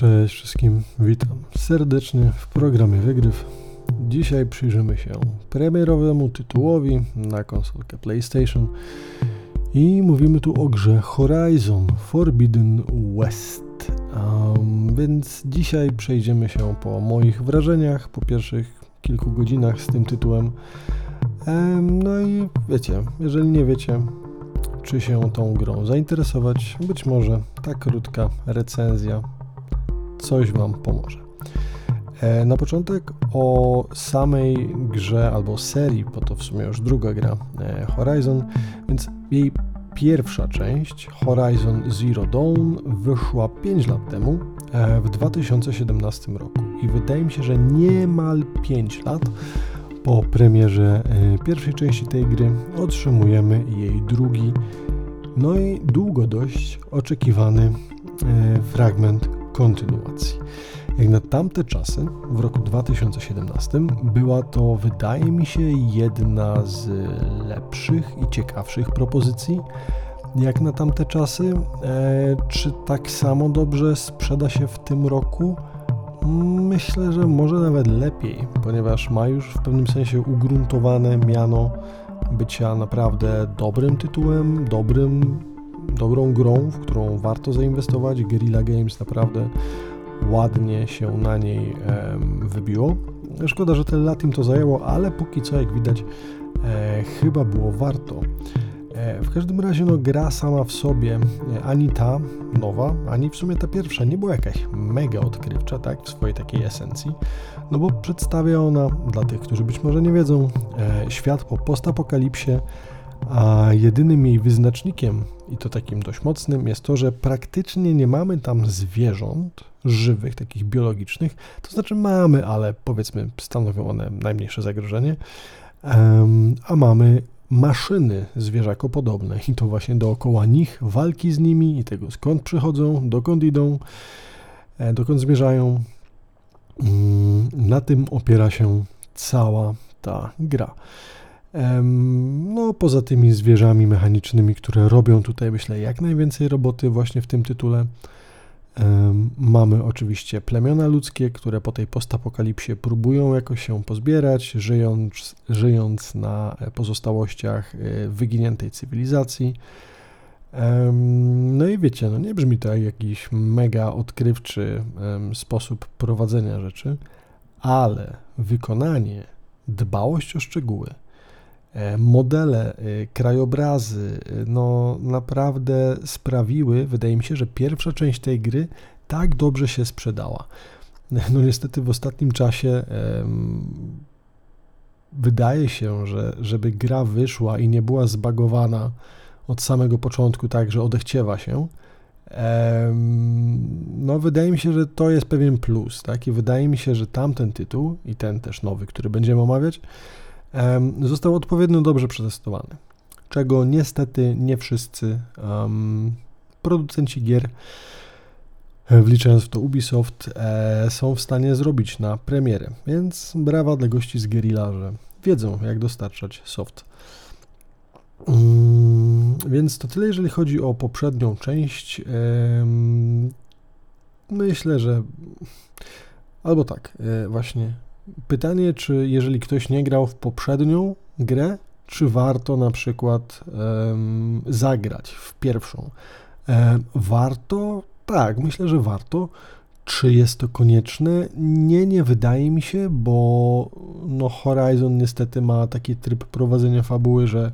Cześć wszystkim, witam serdecznie w programie Wygryw. Dzisiaj przyjrzymy się premierowemu tytułowi na konsolkę PlayStation i mówimy tu o grze Horizon Forbidden West. Um, więc dzisiaj przejdziemy się po moich wrażeniach, po pierwszych kilku godzinach z tym tytułem. Um, no i wiecie, jeżeli nie wiecie, czy się tą grą zainteresować, być może ta krótka recenzja coś Wam pomoże. E, na początek o samej grze albo serii, bo to w sumie już druga gra e, Horizon, więc jej pierwsza część Horizon Zero Dawn wyszła 5 lat temu e, w 2017 roku i wydaje mi się, że niemal 5 lat po premierze pierwszej części tej gry otrzymujemy jej drugi, no i długo dość oczekiwany fragment kontynuacji. Jak na tamte czasy, w roku 2017, była to, wydaje mi się, jedna z lepszych i ciekawszych propozycji. Jak na tamte czasy, e, czy tak samo dobrze sprzeda się w tym roku? Myślę, że może nawet lepiej, ponieważ ma już w pewnym sensie ugruntowane miano bycia naprawdę dobrym tytułem, dobrym dobrą grą, w którą warto zainwestować. Guerrilla Games naprawdę ładnie się na niej wybiło. Szkoda, że tyle lat im to zajęło, ale póki co, jak widać, e, chyba było warto. E, w każdym razie, no, gra sama w sobie, e, ani ta nowa, ani w sumie ta pierwsza, nie była jakaś mega odkrywcza, tak, w swojej takiej esencji, no bo przedstawia ona, dla tych, którzy być może nie wiedzą, świat po postapokalipsie, a jedynym jej wyznacznikiem, i to takim dość mocnym, jest to, że praktycznie nie mamy tam zwierząt żywych, takich biologicznych. To znaczy mamy, ale powiedzmy stanowią one najmniejsze zagrożenie. A mamy maszyny zwierzakopodobne i to właśnie dookoła nich, walki z nimi i tego skąd przychodzą, dokąd idą, e, dokąd zmierzają. Mm, na tym opiera się cała ta gra. No, poza tymi zwierzami mechanicznymi, które robią tutaj, myślę, jak najwięcej roboty właśnie w tym tytule. Mamy oczywiście plemiona ludzkie, które po tej postapokalipsie próbują jakoś się pozbierać, żyjąc, żyjąc na pozostałościach e, wyginiętej cywilizacji. No i wiecie, no nie brzmi to jak jakiś mega odkrywczy sposób prowadzenia rzeczy, ale wykonanie, dbałość o szczegóły, modele, e, krajobrazy, e, no naprawdę sprawiły, wydaje mi się, że pierwsza część tej gry tak dobrze się sprzedała. No niestety w ostatnim czasie wydaje się, że żeby gra wyszła i nie była zbagowana od samego początku tak, że odechciewa się, no wydaje mi się, że to jest pewien plus, tak? I wydaje mi się, że tamten tytuł i ten też nowy, który będziemy omawiać, został odpowiednio dobrze przetestowany, czego niestety nie wszyscy um, producenci gier, e, wliczając w to Ubisoft, e, są w stanie zrobić na premierę. Więc brawa dla gości z Guerrilla, że wiedzą jak dostarczać soft. Um, więc to tyle, jeżeli chodzi o poprzednią część. Um, myślę, że albo tak, e, właśnie Pytanie, czy jeżeli ktoś nie grał w poprzednią grę, czy warto na przykład um, zagrać w pierwszą? Um, warto? Tak, myślę, że warto. Czy jest to konieczne? Nie, nie wydaje mi się, bo no Horizon niestety ma taki tryb prowadzenia fabuły, że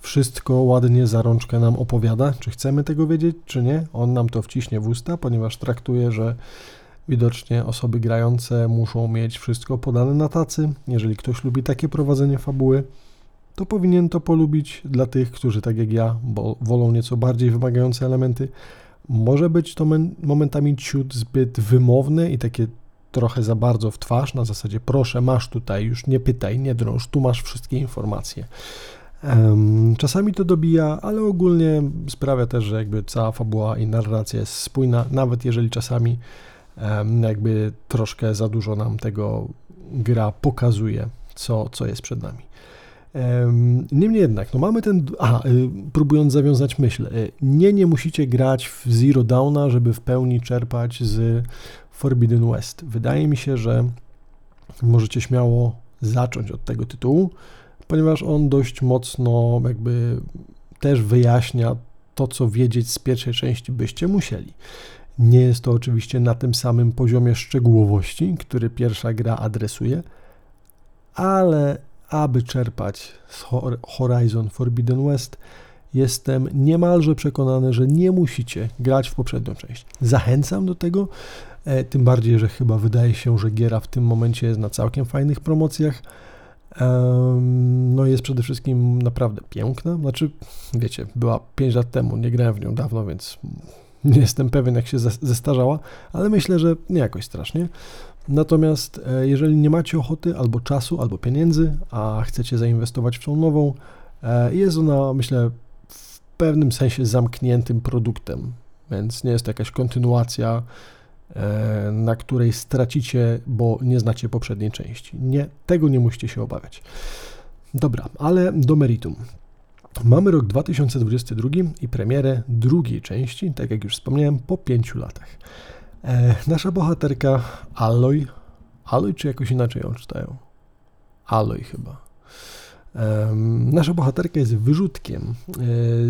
wszystko ładnie za rączkę nam opowiada. Czy chcemy tego wiedzieć, czy nie? On nam to wciśnie w usta, ponieważ traktuje, że Widocznie osoby grające muszą mieć wszystko podane na tacy. Jeżeli ktoś lubi takie prowadzenie fabuły, to powinien to polubić dla tych, którzy tak jak ja, bo wolą nieco bardziej wymagające elementy. Może być to momentami ciut zbyt wymowne i takie trochę za bardzo w twarz, na zasadzie proszę, masz tutaj, już nie pytaj, nie drąż, tu masz wszystkie informacje. Czasami to dobija, ale ogólnie sprawia też, że jakby cała fabuła i narracja jest spójna, nawet jeżeli czasami jakby troszkę za dużo nam tego gra pokazuje, co, co jest przed nami. Niemniej jednak, no mamy ten. Aha, y, próbując zawiązać myśl, y, nie, nie musicie grać w Zero Downa, żeby w pełni czerpać z Forbidden West. Wydaje mi się, że możecie śmiało zacząć od tego tytułu, ponieważ on dość mocno jakby też wyjaśnia to, co wiedzieć z pierwszej części byście musieli. Nie jest to oczywiście na tym samym poziomie szczegółowości, który pierwsza gra adresuje, ale aby czerpać z Horizon Forbidden West, jestem niemalże przekonany, że nie musicie grać w poprzednią część. Zachęcam do tego, e, tym bardziej, że chyba wydaje się, że giera w tym momencie jest na całkiem fajnych promocjach. No jest przede wszystkim naprawdę piękna. Znaczy, wiecie, była 5 lat temu, nie grałem w nią dawno, więc nie jestem pewien, jak się zestarzała, ale myślę, że nie jakoś strasznie. Natomiast e, jeżeli nie macie ochoty albo czasu, albo pieniędzy, a chcecie zainwestować w tą nową, e, jest ona, myślę, w pewnym sensie zamkniętym produktem, więc nie jest to jakaś kontynuacja, e, na której stracicie, bo nie znacie poprzedniej części. Nie, tego nie musicie się obawiać. Dobra, ale do meritum. Mamy rok 2022 i premierę drugiej części, tak jak już wspomniałem, po pięciu latach. E, nasza bohaterka Aloy, Aloy czy jakoś inaczej ją czytają? Aloy chyba. Nasza bohaterka jest wyrzutkiem e,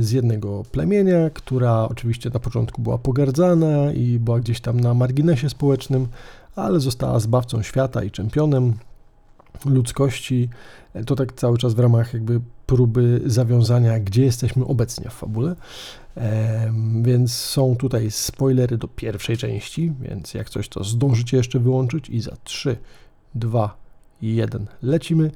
z jednego plemienia, która oczywiście na początku była pogardzana i była gdzieś tam na marginesie społecznym, ale została zbawcą świata i czempionem ludzkości. To tak cały czas w ramach jakby próby zawiązania, gdzie jesteśmy obecnie w fabule. Więc są tutaj spoilery do pierwszej części, więc jak coś to zdążycie jeszcze wyłączyć i za 3, 2, 1 lecimy.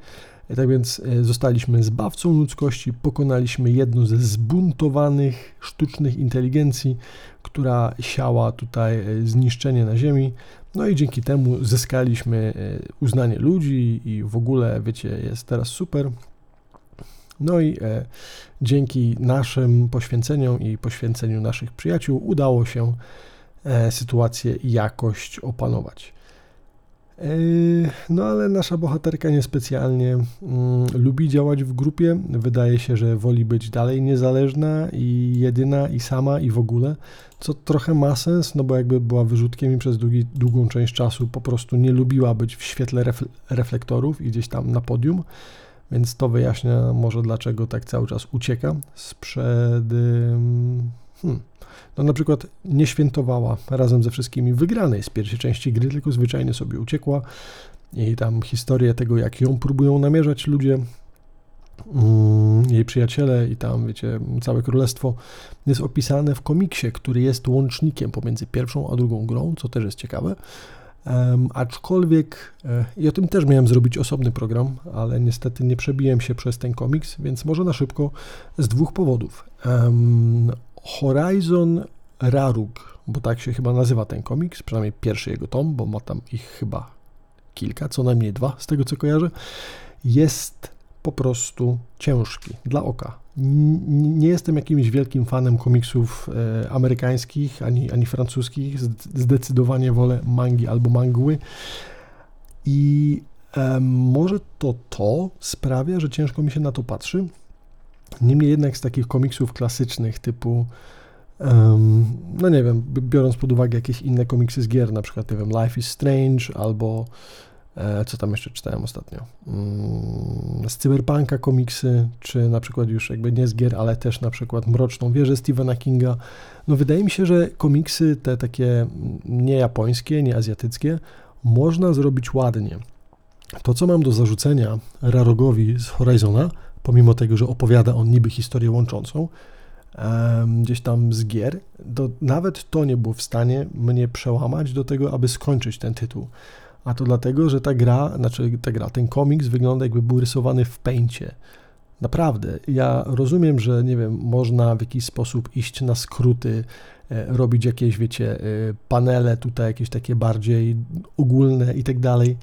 Tak więc e, zostaliśmy zbawcą ludzkości, pokonaliśmy jedną ze zbuntowanych sztucznych inteligencji, która siała tutaj e, zniszczenie na Ziemi. No i dzięki temu zyskaliśmy e, uznanie ludzi i w ogóle, wiecie, jest teraz super. No i e, dzięki naszym poświęceniom i poświęceniu naszych przyjaciół udało się e, sytuację jakość opanować. E, no ale nasza bohaterka niespecjalnie mm, lubi działać w grupie. Wydaje się, że woli być dalej niezależna i jedyna i sama i w ogóle, co trochę ma sens, no bo jakby była wyrzutkiem i przez długi, długą część czasu po prostu nie lubiła być w świetle reflektorów i gdzieś tam na podium. Więc to wyjaśnia może dlaczego tak cały czas ucieka sprzed. Hmm, no na przykład nie świętowała razem ze wszystkimi wygranej z pierwszej części gry, tylko zwyczajnie sobie uciekła. I tam historię tego, jak ją próbują namierzać ludzie, mm, jej przyjaciele i tam, wiecie, całe królestwo jest opisane w komiksie, który jest łącznikiem pomiędzy pierwszą a drugą grą, co też jest ciekawe. Aczkolwiek e, i o tym też miałem zrobić osobny program, ale niestety nie przebiłem się przez ten komiks, więc może na szybko z dwóch powodów. Horizon Raruk, bo tak się chyba nazywa ten komiks, przynajmniej pierwszy jego tom, bo ma tam ich chyba kilka, co najmniej dwa z tego co kojarzę, jest po prostu ciężki dla oka. Nie jestem jakimś wielkim fanem komiksów e, amerykańskich ani, ani francuskich. Zdecydowanie wolę mangi albo mangły. I e, może to to sprawia, że ciężko mi się na to patrzy. Niemniej jednak z takich komiksów klasycznych typu no nie wiem, biorąc pod uwagę jakieś inne komiksy z gier, na przykład nie wiem, Life is Strange albo E, co tam jeszcze czytałem ostatnio? Mm, z Cyberpunka komiksy, czy na przykład już jakby nie z gier, ale też na przykład Mroczną Wieżę Stephena Kinga. No wydaje mi się, że komiksy te takie nie japońskie, nie azjatyckie można zrobić ładnie. To, co mam do zarzucenia Rarogowi z Horizona, pomimo tego, że opowiada on niby historię łączącą, gdzieś tam z gier, to nawet to nie było w stanie mnie przełamać do tego, aby skończyć ten tytuł. A to dlatego, że ta gra, znaczy ta gra, ten komiks wygląda jakby był rysowany w pęcie. Naprawdę, ja rozumiem, że nie wiem, można w jakiś sposób iść na skróty, e, robić jakieś, wiecie, e, panele tutaj jakieś takie bardziej ogólne i tak dalej,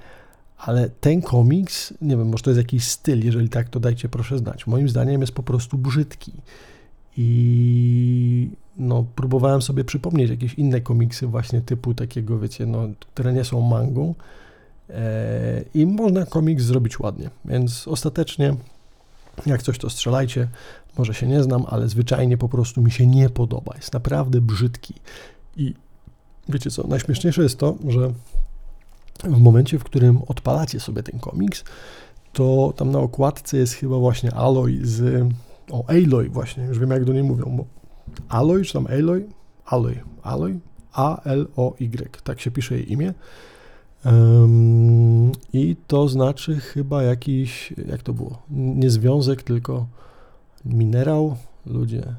ale ten komiks, nie wiem, może to jest jakiś styl, jeżeli tak, to dajcie proszę znać. Moim zdaniem jest po prostu brzydki. I no, próbowałem sobie przypomnieć jakieś inne komiksy właśnie typu takiego, wiecie, no, które nie są mangą e, i można komiks zrobić ładnie, więc ostatecznie Jak coś to strzelajcie, może się nie znam, ale zwyczajnie po prostu mi się nie podoba. Jest naprawdę brzydki. I wiecie co, najśmieszniejsze jest to, że w momencie, w którym odpalacie sobie ten komiks, to tam na okładce jest chyba właśnie Aloy z... O, Aloy właśnie, już wiem jak do niej mówią. Bo Aloy, czy tam Aloy? Aloy, Aloy? A-L-O-Y, tak się pisze jej imię. Um, I to znaczy chyba jakiś, jak to było? Nie związek, tylko minerał. Ludzie.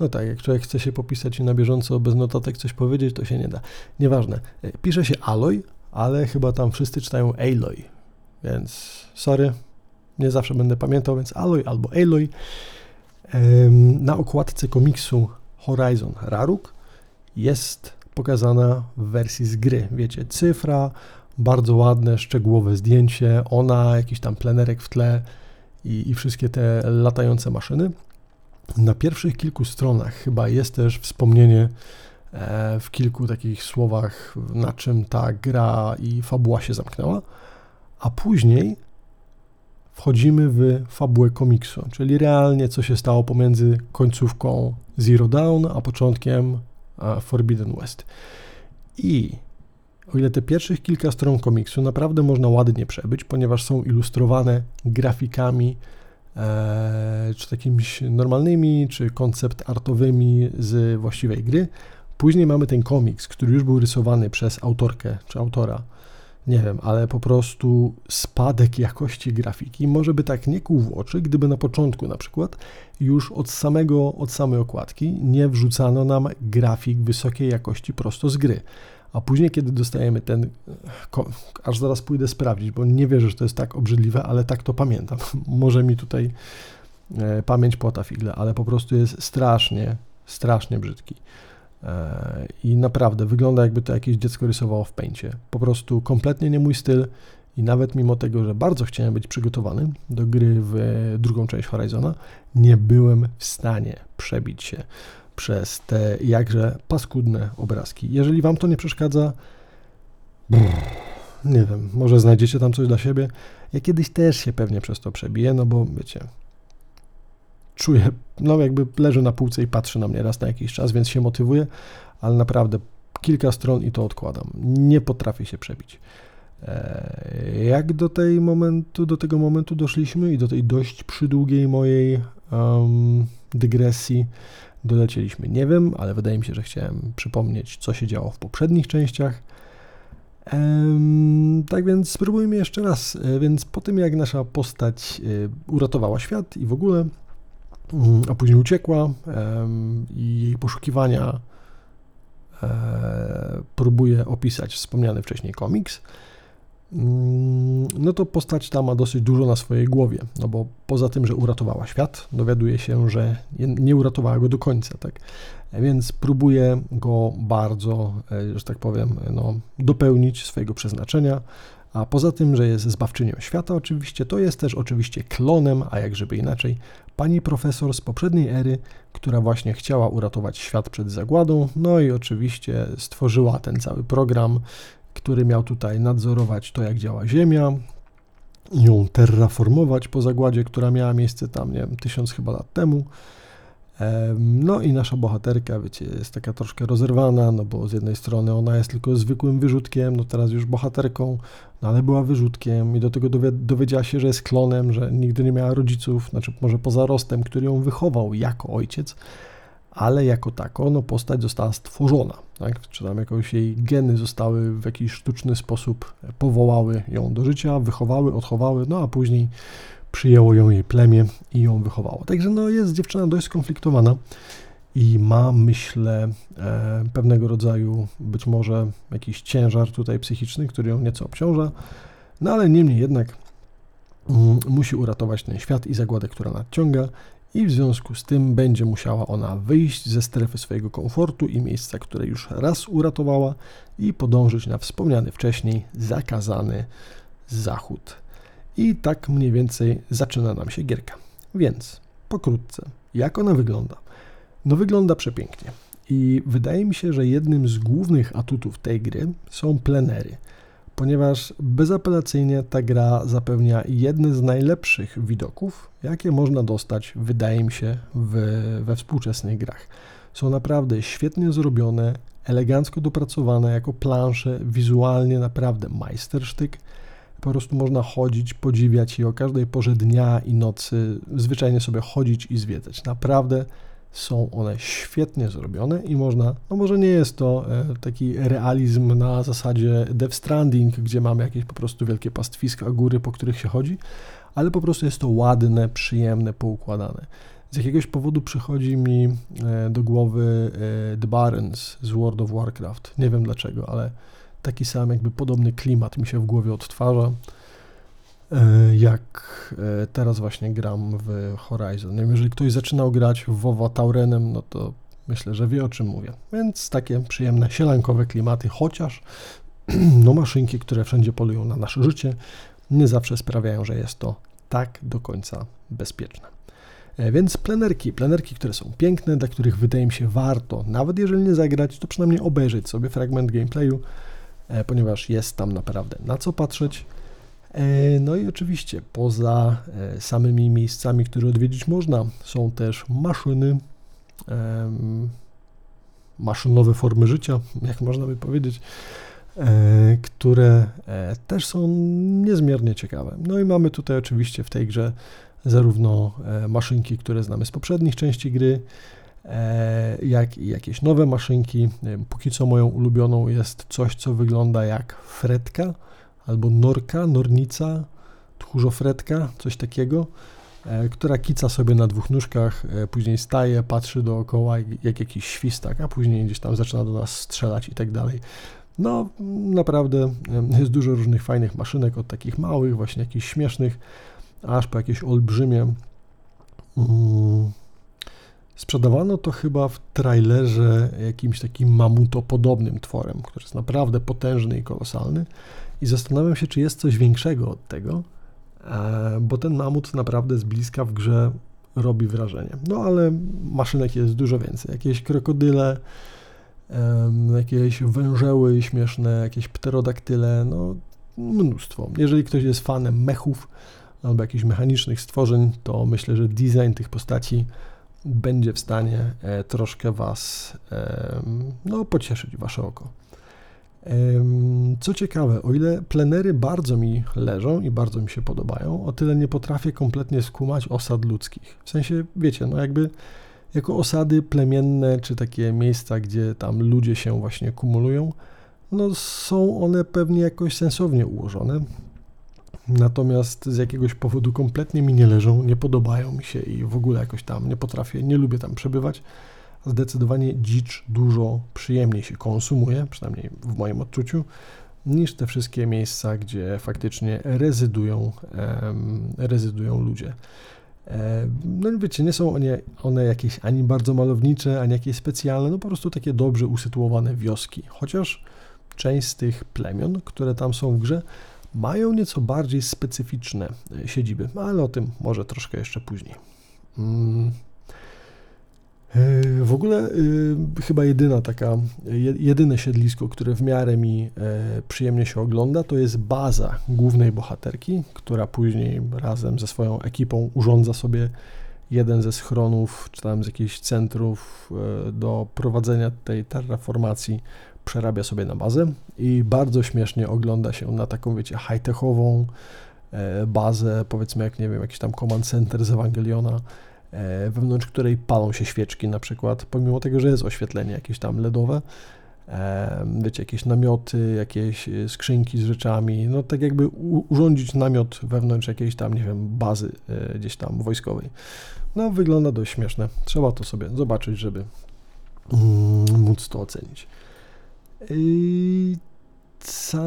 No tak, jak człowiek chce się popisać i na bieżąco bez notatek coś powiedzieć, to się nie da. Nieważne. E, pisze się Aloy, ale chyba tam wszyscy czytają Aloy. Więc sorry, nie zawsze będę pamiętał, więc Aloy albo Aloy. Na okładce komiksu Horizon Raruk jest pokazana w wersji z gry. Wiecie, cyfra, bardzo ładne, szczegółowe zdjęcie, ona, jakiś tam plenerek w tle i, i wszystkie te latające maszyny. Na pierwszych kilku stronach chyba jest też wspomnienie e, w kilku takich słowach, na czym ta gra i fabuła się zamknęła, a później wchodzimy w fabułę komiksu, czyli realnie co się stało pomiędzy końcówką Zero Dawn a początkiem Forbidden West. I o ile te pierwszych kilka stron komiksu naprawdę można ładnie przebyć, ponieważ są ilustrowane grafikami, e, czy takimi normalnymi, czy koncept artowymi z właściwej gry, później mamy ten komiks, który już był rysowany przez autorkę, czy autora, nie wiem, ale po prostu spadek jakości grafiki. Może by tak nie kłuł w oczy, gdyby na początku na przykład już od samego, od samej okładki nie wrzucano nam grafik wysokiej jakości prosto z gry. A później, kiedy dostajemy ten, aż zaraz pójdę sprawdzić, bo nie wierzę, że to jest tak obrzydliwe, ale tak to pamiętam. Może mi tutaj e, pamięć płata figle, ale po prostu jest strasznie, strasznie brzydki. E, I naprawdę wygląda jakby to jakieś dziecko rysowało w pęcie. Po prostu kompletnie nie mój styl i nawet mimo tego, że bardzo chciałem być przygotowany do gry w drugą część Horizona, nie byłem w stanie przebić się przez te jakże paskudne obrazki. Jeżeli Wam to nie przeszkadza, brrr, nie wiem, może znajdziecie tam coś dla siebie. Ja kiedyś też się pewnie przez to przebiję, no bo wiecie, czuję, no jakby leży na półce i patrzy na mnie raz na jakiś czas, więc się motywuję, ale naprawdę kilka stron i to odkładam. Nie potrafię się przebić. E, jak do tej momentu, do tego momentu doszliśmy i do tej dość przydługiej mojej um, dygresji dolecieliśmy? Nie wiem, ale wydaje mi się, że chciałem przypomnieć, co się działo w poprzednich częściach. Um, tak więc spróbujmy jeszcze raz. E, więc po tym, jak nasza postać e, uratowała świat i w ogóle Mm, a później uciekła i jej poszukiwania e, próbuje opisać wspomniany wcześniej komiks, no to postać ta ma dosyć dużo na swojej głowie, no bo poza tym, że uratowała świat, dowiaduje się, że nie uratowała go do końca, tak? Więc próbuje go bardzo, e, że tak powiem, no, dopełnić swojego przeznaczenia, a poza tym, że jest zbawczynią świata oczywiście, to jest też oczywiście klonem, a jak żeby inaczej, pani profesor z poprzedniej ery, która właśnie chciała uratować świat przed zagładą, no i oczywiście stworzyła ten cały program, który miał tutaj nadzorować to, jak działa Ziemia, ją terraformować po zagładzie, która miała miejsce tam, nie wiem, tysiąc chyba lat temu. No i nasza bohaterka, wiecie, jest taka troszkę rozerwana, no bo z jednej strony ona jest tylko zwykłym wyrzutkiem, no teraz już bohaterką, no ale była wyrzutkiem i do tego dowiedziała się, że jest klonem, że nigdy nie miała rodziców, znaczy może poza rostem, który ją wychował jako ojciec, ale jako tako, no postać została stworzona, tak? Czy tam jakoś jej geny zostały w jakiś sztuczny sposób powołały ją do życia, wychowały, odchowały, no a później przyjęło ją jej plemię i ją wychowało. Także no, jest dziewczyna dość skonfliktowana i ma, myślę, e, pewnego rodzaju być może jakiś ciężar tutaj psychiczny, który ją nieco obciąża, no ale niemniej jednak mm, musi uratować ten świat i zagładę, która nadciąga i w związku z tym będzie musiała ona wyjść ze strefy swojego komfortu i miejsca, które już raz uratowała i podążyć na wspomniany wcześniej zakazany zachód i tak mniej więcej zaczyna nam się gierka. Więc pokrótce, jak ona wygląda? No wygląda przepięknie. I wydaje mi się, że jednym z głównych atutów tej gry są plenery. Ponieważ bezapelacyjnie ta gra zapewnia jedne z najlepszych widoków, jakie można dostać, wydaje mi się, w, we współczesnych grach. Są naprawdę świetnie zrobione, elegancko dopracowane jako plansze, wizualnie naprawdę majstersztyk. Po prostu można chodzić, podziwiać je o każdej porze dnia i nocy, zwyczajnie sobie chodzić i zwiedzać. Naprawdę są one świetnie zrobione i można, no może nie jest to e, taki realizm na zasadzie Death Stranding, gdzie mamy jakieś po prostu wielkie pastwiska, góry, po których się chodzi, ale po prostu jest to ładne, przyjemne, poukładane. Z jakiegoś powodu przychodzi mi e, do głowy e, The Barons z World of Warcraft. Nie wiem dlaczego, ale taki sam, jakby podobny klimat mi się w głowie odtwarza. E, jak e, teraz właśnie gram w Horizon. Jeżeli ktoś zaczynał grać w WoWa Taurenem, no to myślę, że wie o czym mówię. Więc takie przyjemne, sielankowe klimaty, chociaż no maszynki, które wszędzie polują na nasze życie, nie zawsze sprawiają, że jest to tak do końca bezpieczne. E, więc plenerki, plenerki, które są piękne, dla których wydaje mi się warto, nawet jeżeli nie zagrać, to przynajmniej obejrzeć sobie fragment gameplayu, ponieważ jest tam naprawdę na co patrzeć. E, no i oczywiście poza e, samymi miejscami, które odwiedzić można, są też maszyny, maszynowe formy życia, jak można by powiedzieć, e, które też są niezmiernie ciekawe. No i mamy tutaj oczywiście w tej grze zarówno maszynki, które znamy z poprzednich części gry, jak i jakieś nowe maszynki. Póki co moją ulubioną jest coś, co wygląda jak fretka, albo norka, nornica, tchórzofretka, coś takiego, e, która kica sobie na dwóch nóżkach, e, później staje, patrzy dookoła jak jakiś świstak, a później gdzieś tam zaczyna do nas strzelać i tak dalej. No, naprawdę e, jest dużo różnych fajnych maszynek, od takich małych, właśnie jakichś śmiesznych, aż po jakieś olbrzymie. Mm. Sprzedawano to chyba w trailerze jakimś takim mamutopodobnym tworem, który jest naprawdę potężny i kolosalny i zastanawiam się, czy jest coś większego od tego, e, bo ten mamut naprawdę z bliska w grze robi wrażenie. No ale maszynek jest dużo więcej. Jakieś krokodyle, jakieś wężeły śmieszne, jakieś pterodaktyle, no mnóstwo. Jeżeli ktoś jest fanem mechów albo jakichś mechanicznych stworzeń, to myślę, że design tych postaci będzie w stanie e, troszkę Was no, pocieszyć, Wasze oko. Co ciekawe, o ile plenery bardzo mi leżą i bardzo mi się podobają, o tyle nie potrafię kompletnie skumać osad ludzkich. W sensie, wiecie, no jakby jako osady plemienne, czy takie miejsca, gdzie tam ludzie się właśnie kumulują, no są one pewnie jakoś sensownie ułożone. Natomiast z jakiegoś powodu kompletnie mi nie leżą, nie podobają mi się i w ogóle jakoś tam nie potrafię, nie lubię tam przebywać zdecydowanie dzicz dużo przyjemniej się konsumuje, przynajmniej w moim odczuciu, niż te wszystkie miejsca, gdzie faktycznie rezydują, rezydują ludzie. No wiecie, nie są one, one jakieś ani bardzo malownicze, ani jakieś specjalne, no po prostu takie dobrze usytuowane wioski. Chociaż część z tych plemion, które tam są w grze, mają nieco bardziej specyficzne e, siedziby, ale o tym może troszkę jeszcze później. Mm. E, w ogóle y, chyba jedyna taka, jedyne siedlisko, które w miarę mi e, przyjemnie się ogląda, to jest baza głównej bohaterki, która później razem ze swoją ekipą urządza sobie jeden ze schronów, czy tam z jakichś centrów e, do prowadzenia tej terraformacji, przerabia sobie na bazę i bardzo śmiesznie ogląda się na taką, wiecie, high-techową bazę, powiedzmy jak, nie wiem, jakiś tam command center z Ewangeliona, E, wewnątrz której palą się świeczki na przykład, pomimo tego, że jest oświetlenie jakieś tam LEDowe, e, wiecie, jakieś namioty, jakieś e, skrzynki z rzeczami, no tak jakby urządzić namiot wewnątrz jakiejś tam, nie wiem, bazy gdzieś tam wojskowej. No wygląda dość śmieszne, trzeba to sobie zobaczyć, żeby mm, móc to ocenić. I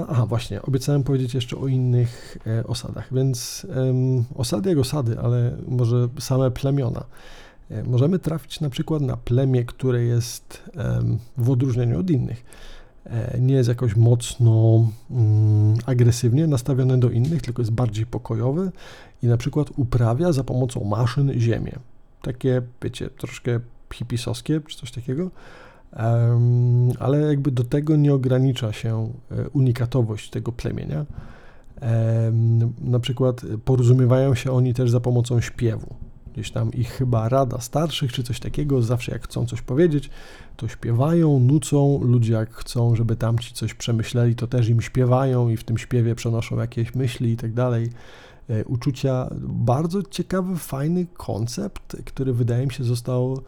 Aha, właśnie, obiecałem powiedzieć jeszcze o innych e, osadach, więc osady jak osady, ale może same plemiona. E, możemy trafić na przykład na plemię, które jest w odróżnieniu od innych. E, nie jest jakoś mocno um, agresywnie nastawione do innych, tylko jest bardziej pokojowe i na przykład uprawia za pomocą maszyn ziemię. Takie, wiecie, troszkę hipisowskie czy coś takiego ale jakby do tego nie ogranicza się e, unikatowość tego plemienia. Na przykład porozumiewają się oni też za pomocą śpiewu. Gdzieś tam ich chyba rada starszych czy coś takiego, zawsze jak chcą coś powiedzieć, to śpiewają, nucą. Ludzie jak chcą, żeby tamci coś przemyśleli, to też im śpiewają i w tym śpiewie przenoszą jakieś myśli i tak dalej. E, uczucia. Bardzo ciekawy, fajny koncept, który wydaje mi się został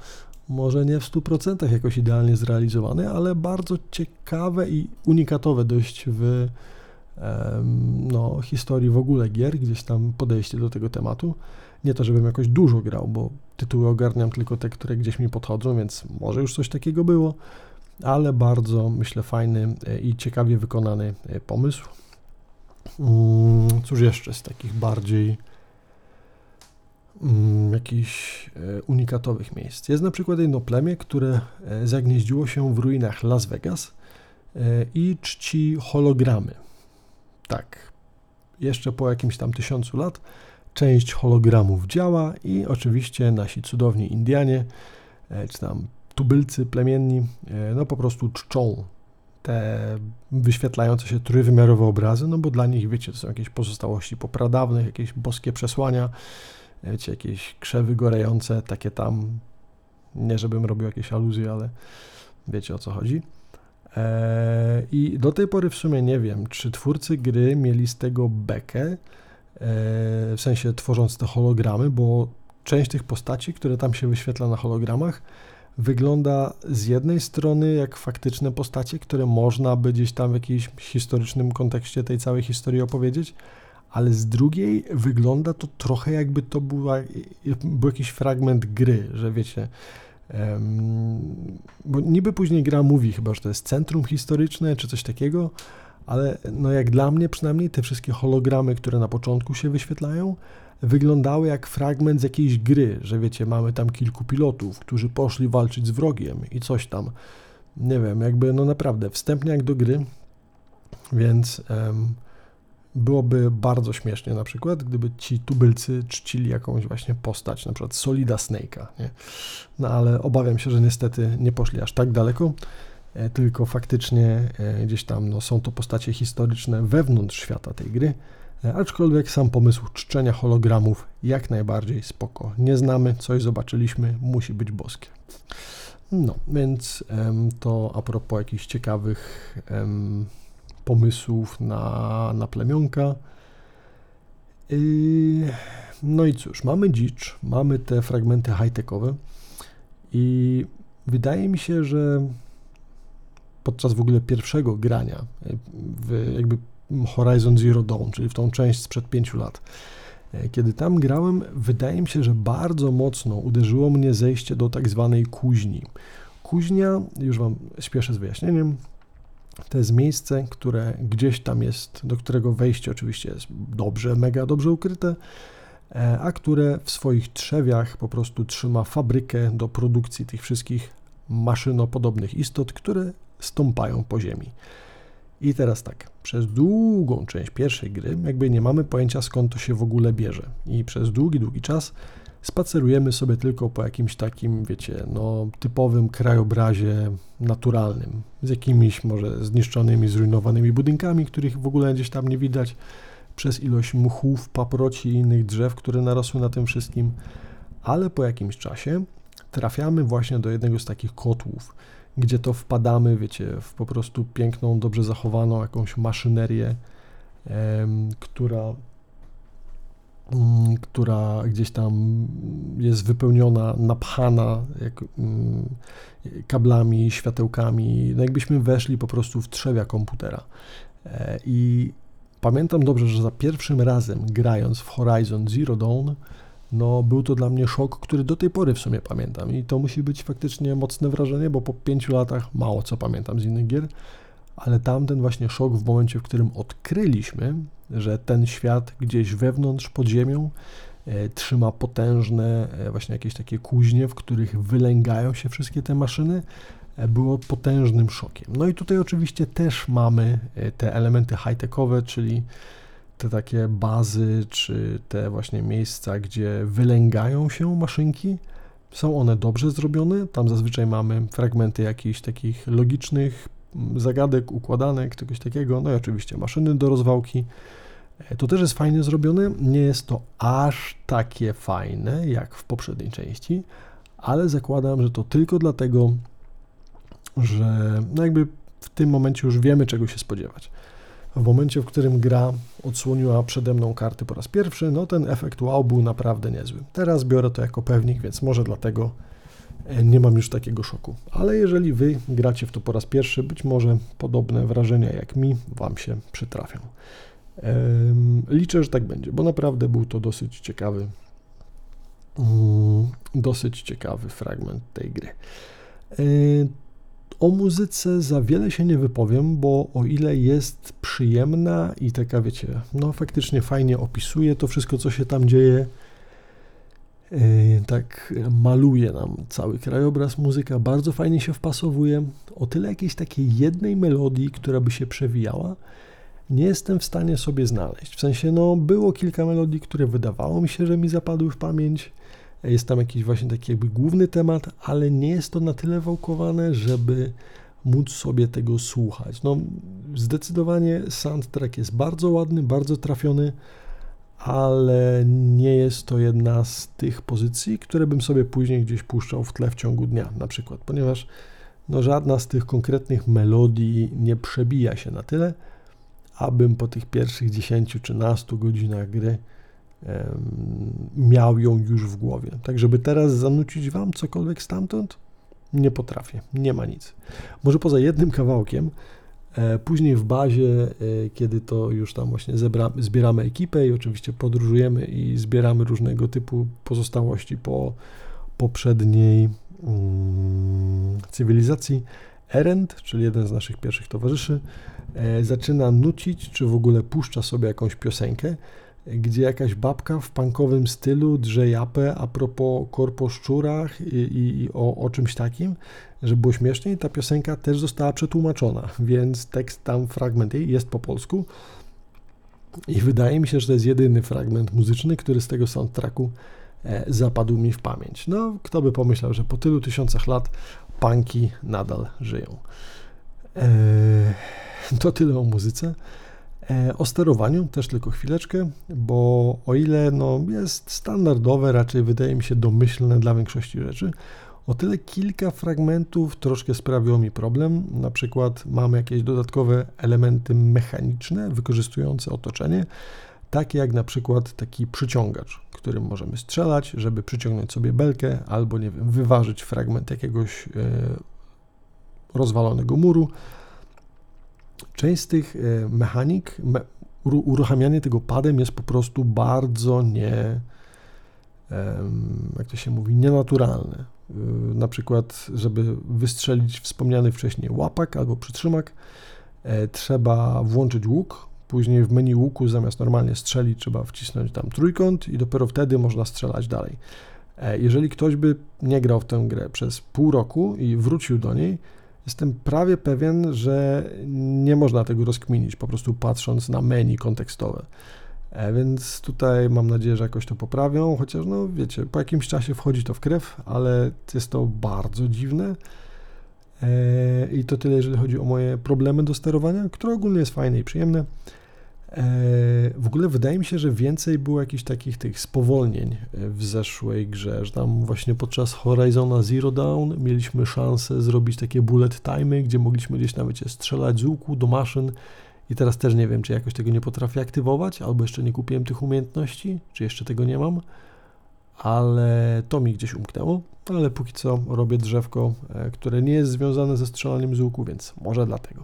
może nie w 100% jakoś idealnie zrealizowany, ale bardzo ciekawe i unikatowe dość w no, historii w ogóle gier, gdzieś tam podejście do tego tematu. Nie to, żebym jakoś dużo grał, bo tytuły ogarniam tylko te, które gdzieś mi podchodzą, więc może już coś takiego było, ale bardzo, myślę, fajny e, i ciekawie wykonany e, pomysł. Mm, cóż jeszcze z takich bardziej jakichś e, unikatowych miejsc? Jest na przykład jedno plemię, które e, zagnieździło się w ruinach Las Vegas e, i czci hologramy. Tak, jeszcze po jakimś tam tysiącu lat część hologramów działa i oczywiście nasi cudowni Indianie, czy tam tubylcy plemienni, no po prostu czczą te wyświetlające się trójwymiarowe obrazy, no bo dla nich, wiecie, to są jakieś pozostałości popradawnych, jakieś boskie przesłania, wiecie, jakieś krzewy gorejące, takie tam, nie żebym robił jakieś aluzje, ale wiecie o co chodzi. Eee, I do tej pory w sumie nie wiem, czy twórcy gry mieli z tego bekę, eee, w sensie tworząc te hologramy, bo część tych postaci, które tam się wyświetla na hologramach, wygląda z jednej strony jak faktyczne postacie, które można by gdzieś tam w jakimś historycznym kontekście tej całej historii opowiedzieć, ale z drugiej wygląda to trochę jakby to była, był jakiś fragment gry, że wiecie, um, bo niby później gra mówi chyba, że to jest centrum historyczne czy coś takiego, ale no jak dla mnie przynajmniej te wszystkie hologramy, które na początku się wyświetlają, wyglądały jak fragment z jakiejś gry, że wiecie, mamy tam kilku pilotów, którzy poszli walczyć z wrogiem i coś tam. Nie wiem, jakby no naprawdę wstępniak do gry, więc um, byłoby bardzo śmiesznie na przykład, gdyby ci tubylcy czcili jakąś właśnie postać, na przykład Solida Snake'a, nie? No ale obawiam się, że niestety nie poszli aż tak daleko, e, tylko faktycznie e, gdzieś tam no, są to postacie historyczne wewnątrz świata tej gry, E, aczkolwiek sam pomysł czczenia hologramów jak najbardziej spoko. Nie znamy, coś zobaczyliśmy, musi być boskie. No, więc to a propos jakichś ciekawych pomysłów na, na plemionka. No i cóż, mamy dzicz, mamy te fragmenty high-techowe i wydaje mi się, że podczas w ogóle pierwszego grania, w jakby Horizon Zero Dawn, czyli w tą część sprzed pięciu lat. Kiedy tam grałem, wydaje mi się, że bardzo mocno uderzyło mnie zejście do tak zwanej kuźni. Kuźnia, już Wam śpieszę z wyjaśnieniem, to jest miejsce, które gdzieś tam jest, do którego wejście oczywiście jest dobrze, mega dobrze ukryte, e, a które w swoich trzewiach po prostu trzyma fabrykę do produkcji tych wszystkich maszynopodobnych istot, które stąpają po ziemi. I teraz tak, przez długą część pierwszej gry jakby nie mamy pojęcia skąd to się w ogóle bierze. I przez długi, długi czas spacerujemy sobie tylko po jakimś takim, wiecie, no typowym krajobrazie naturalnym, z jakimiś może zniszczonymi, zrujnowanymi budynkami, których w ogóle gdzieś tam nie widać, przez ilość mchów, paproci i innych drzew, które narosły na tym wszystkim, ale po jakimś czasie trafiamy właśnie do jednego z takich kotłów, gdzie to wpadamy, wiecie, w po prostu piękną, dobrze zachowaną jakąś maszynerię, która, mm, która gdzieś tam jest wypełniona, napchana jak, mm, kablami, światełkami, no jakbyśmy weszli po prostu w trzewia komputera. E, I pamiętam dobrze, że za pierwszym razem grając w Horizon Zero Dawn, no był to dla mnie szok, który do tej pory w sumie pamiętam. I to musi być faktycznie mocne wrażenie, bo po pięciu latach mało co pamiętam z innych gier, ale tamten właśnie szok w momencie, w którym odkryliśmy, że ten świat gdzieś wewnątrz, pod ziemią e, trzyma potężne e, właśnie jakieś takie kuźnie, w których wylęgają się wszystkie te maszyny, e, było potężnym szokiem. No i tutaj oczywiście też mamy te elementy high-techowe, czyli te takie bazy, czy te właśnie miejsca, gdzie wylęgają się maszynki, Są one dobrze zrobione, tam zazwyczaj mamy fragmenty jakichś takich logicznych zagadek, układanek, czegoś takiego, no i oczywiście maszyny do rozwałki. E, to też jest fajnie zrobione, nie jest to aż takie fajne jak w poprzedniej części, ale zakładam, że to tylko dlatego, że no jakby w tym momencie już wiemy czego się spodziewać. W momencie, w którym gra odsłoniła przede mną karty po raz pierwszy, no ten efekt wow był naprawdę niezły. Teraz biorę to jako pewnik, więc może dlatego e, nie mam już takiego szoku. Ale jeżeli wy gracie w to po raz pierwszy, być może podobne wrażenia jak mi wam się przytrafią. Liczę, że tak będzie, bo naprawdę był to dosyć ciekawy, mm, dosyć ciekawy fragment tej gry. O muzyce za wiele się nie wypowiem, bo o ile jest przyjemna i taka, wiecie, no faktycznie fajnie opisuje to wszystko, co się tam dzieje, tak maluje nam cały krajobraz, muzyka bardzo fajnie się wpasowuje. O tyle jakiejś takiej jednej melodii, która by się przewijała, nie jestem w stanie sobie znaleźć. W sensie, no, było kilka melodii, które wydawało mi się, że mi zapadły w pamięć, jest tam jakiś właśnie taki jakby główny temat, ale nie jest to na tyle wałkowane, żeby móc sobie tego słuchać. No, zdecydowanie soundtrack jest bardzo ładny, bardzo trafiony, ale nie jest to jedna z tych pozycji, które bym sobie później gdzieś puszczał w tle w ciągu dnia, na przykład, ponieważ no, żadna z tych konkretnych melodii nie przebija się na tyle, abym po tych pierwszych 10 czy 12 godzinach gry miał ją już w głowie. Tak, żeby teraz zanucić Wam cokolwiek stamtąd, nie potrafię, nie ma nic. Może poza jednym kawałkiem, e, później w bazie, e, kiedy to już tam właśnie zebra, zbieramy ekipę i oczywiście podróżujemy i zbieramy różnego typu pozostałości po poprzedniej mm, cywilizacji, Erend, czyli jeden z naszych pierwszych towarzyszy, zaczyna nucić, czy w ogóle puszcza sobie jakąś piosenkę, gdzie jakaś babka w punkowym stylu drze japę a propos korposzczurach i, i, i o, o, czymś takim, że było śmiesznie i ta piosenka też została przetłumaczona, więc tekst tam, fragment jej jest po polsku i wydaje mi się, że to jest jedyny fragment muzyczny, który z tego soundtracku e, zapadł mi w pamięć. No, kto by pomyślał, że po tylu tysiącach lat punki nadal żyją. E, to tyle o muzyce. E, o sterowaniu też tylko chwileczkę, bo o ile no, jest standardowe, raczej wydaje mi się domyślne dla większości rzeczy, o tyle kilka fragmentów troszkę sprawiło mi problem. Na przykład mamy jakieś dodatkowe elementy mechaniczne wykorzystujące otoczenie, takie jak na przykład taki przyciągacz, którym możemy strzelać, żeby przyciągnąć sobie belkę albo nie wiem, wyważyć fragment jakiegoś e, rozwalonego muru Część z tych e, mechanik, me, uruchamianie tego padem jest po prostu bardzo nie, jak to się mówi, nienaturalne. E, na przykład, żeby wystrzelić wspomniany wcześniej łapak albo przytrzymak, e, trzeba włączyć łuk, później w menu łuku zamiast normalnie strzelić trzeba wcisnąć tam trójkąt i dopiero wtedy można strzelać dalej. Jeżeli ktoś by nie grał w tę grę przez pół roku i wrócił do niej, Jestem prawie pewien, że nie można tego rozkminić, po prostu patrząc na menu kontekstowe. E, więc tutaj mam nadzieję, że jakoś to poprawią, chociaż no wiecie, po jakimś czasie wchodzi to w krew, ale jest to bardzo dziwne. E, I to tyle, jeżeli chodzi o moje problemy do sterowania, które ogólnie jest fajne i przyjemne. E, w ogóle wydaje mi się, że więcej było jakichś takich tych spowolnień e, w zeszłej grze, że tam właśnie podczas Horizona Zero Dawn mieliśmy szansę zrobić takie bullet timey, gdzie mogliśmy gdzieś nawet strzelać z łuku do maszyn. I teraz też nie wiem, czy jakoś tego nie potrafię aktywować, albo jeszcze nie kupiłem tych umiejętności, czy jeszcze tego nie mam, ale to mi gdzieś umknęło, ale póki co robię drzewko, e, które nie jest związane ze strzelaniem z łuku, więc może dlatego.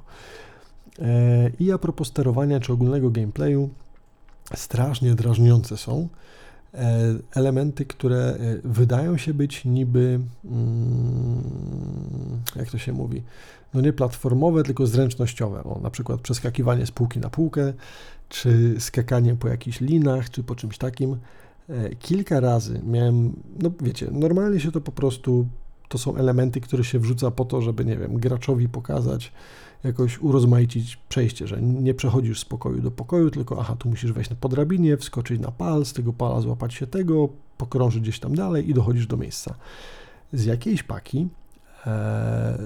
E, I a propos sterowania czy ogólnego gameplayu, strasznie drażniące są e, elementy, które e, wydają się być niby, mm, jak to się mówi, no nie platformowe, tylko zręcznościowe. O, na przykład przeskakiwanie z półki na półkę, czy skakanie po jakichś linach, czy po czymś takim. Kilka razy miałem, no wiecie, normalnie się to po prostu to są elementy, które się wrzuca po to, żeby, nie wiem, graczowi pokazać, jakoś urozmaicić przejście, że nie przechodzisz z pokoju do pokoju, tylko aha, tu musisz wejść po drabinie, wskoczyć na pal, z tego pala złapać się tego, pokrążyć gdzieś tam dalej i dochodzisz do miejsca. Z jakiejś paki e,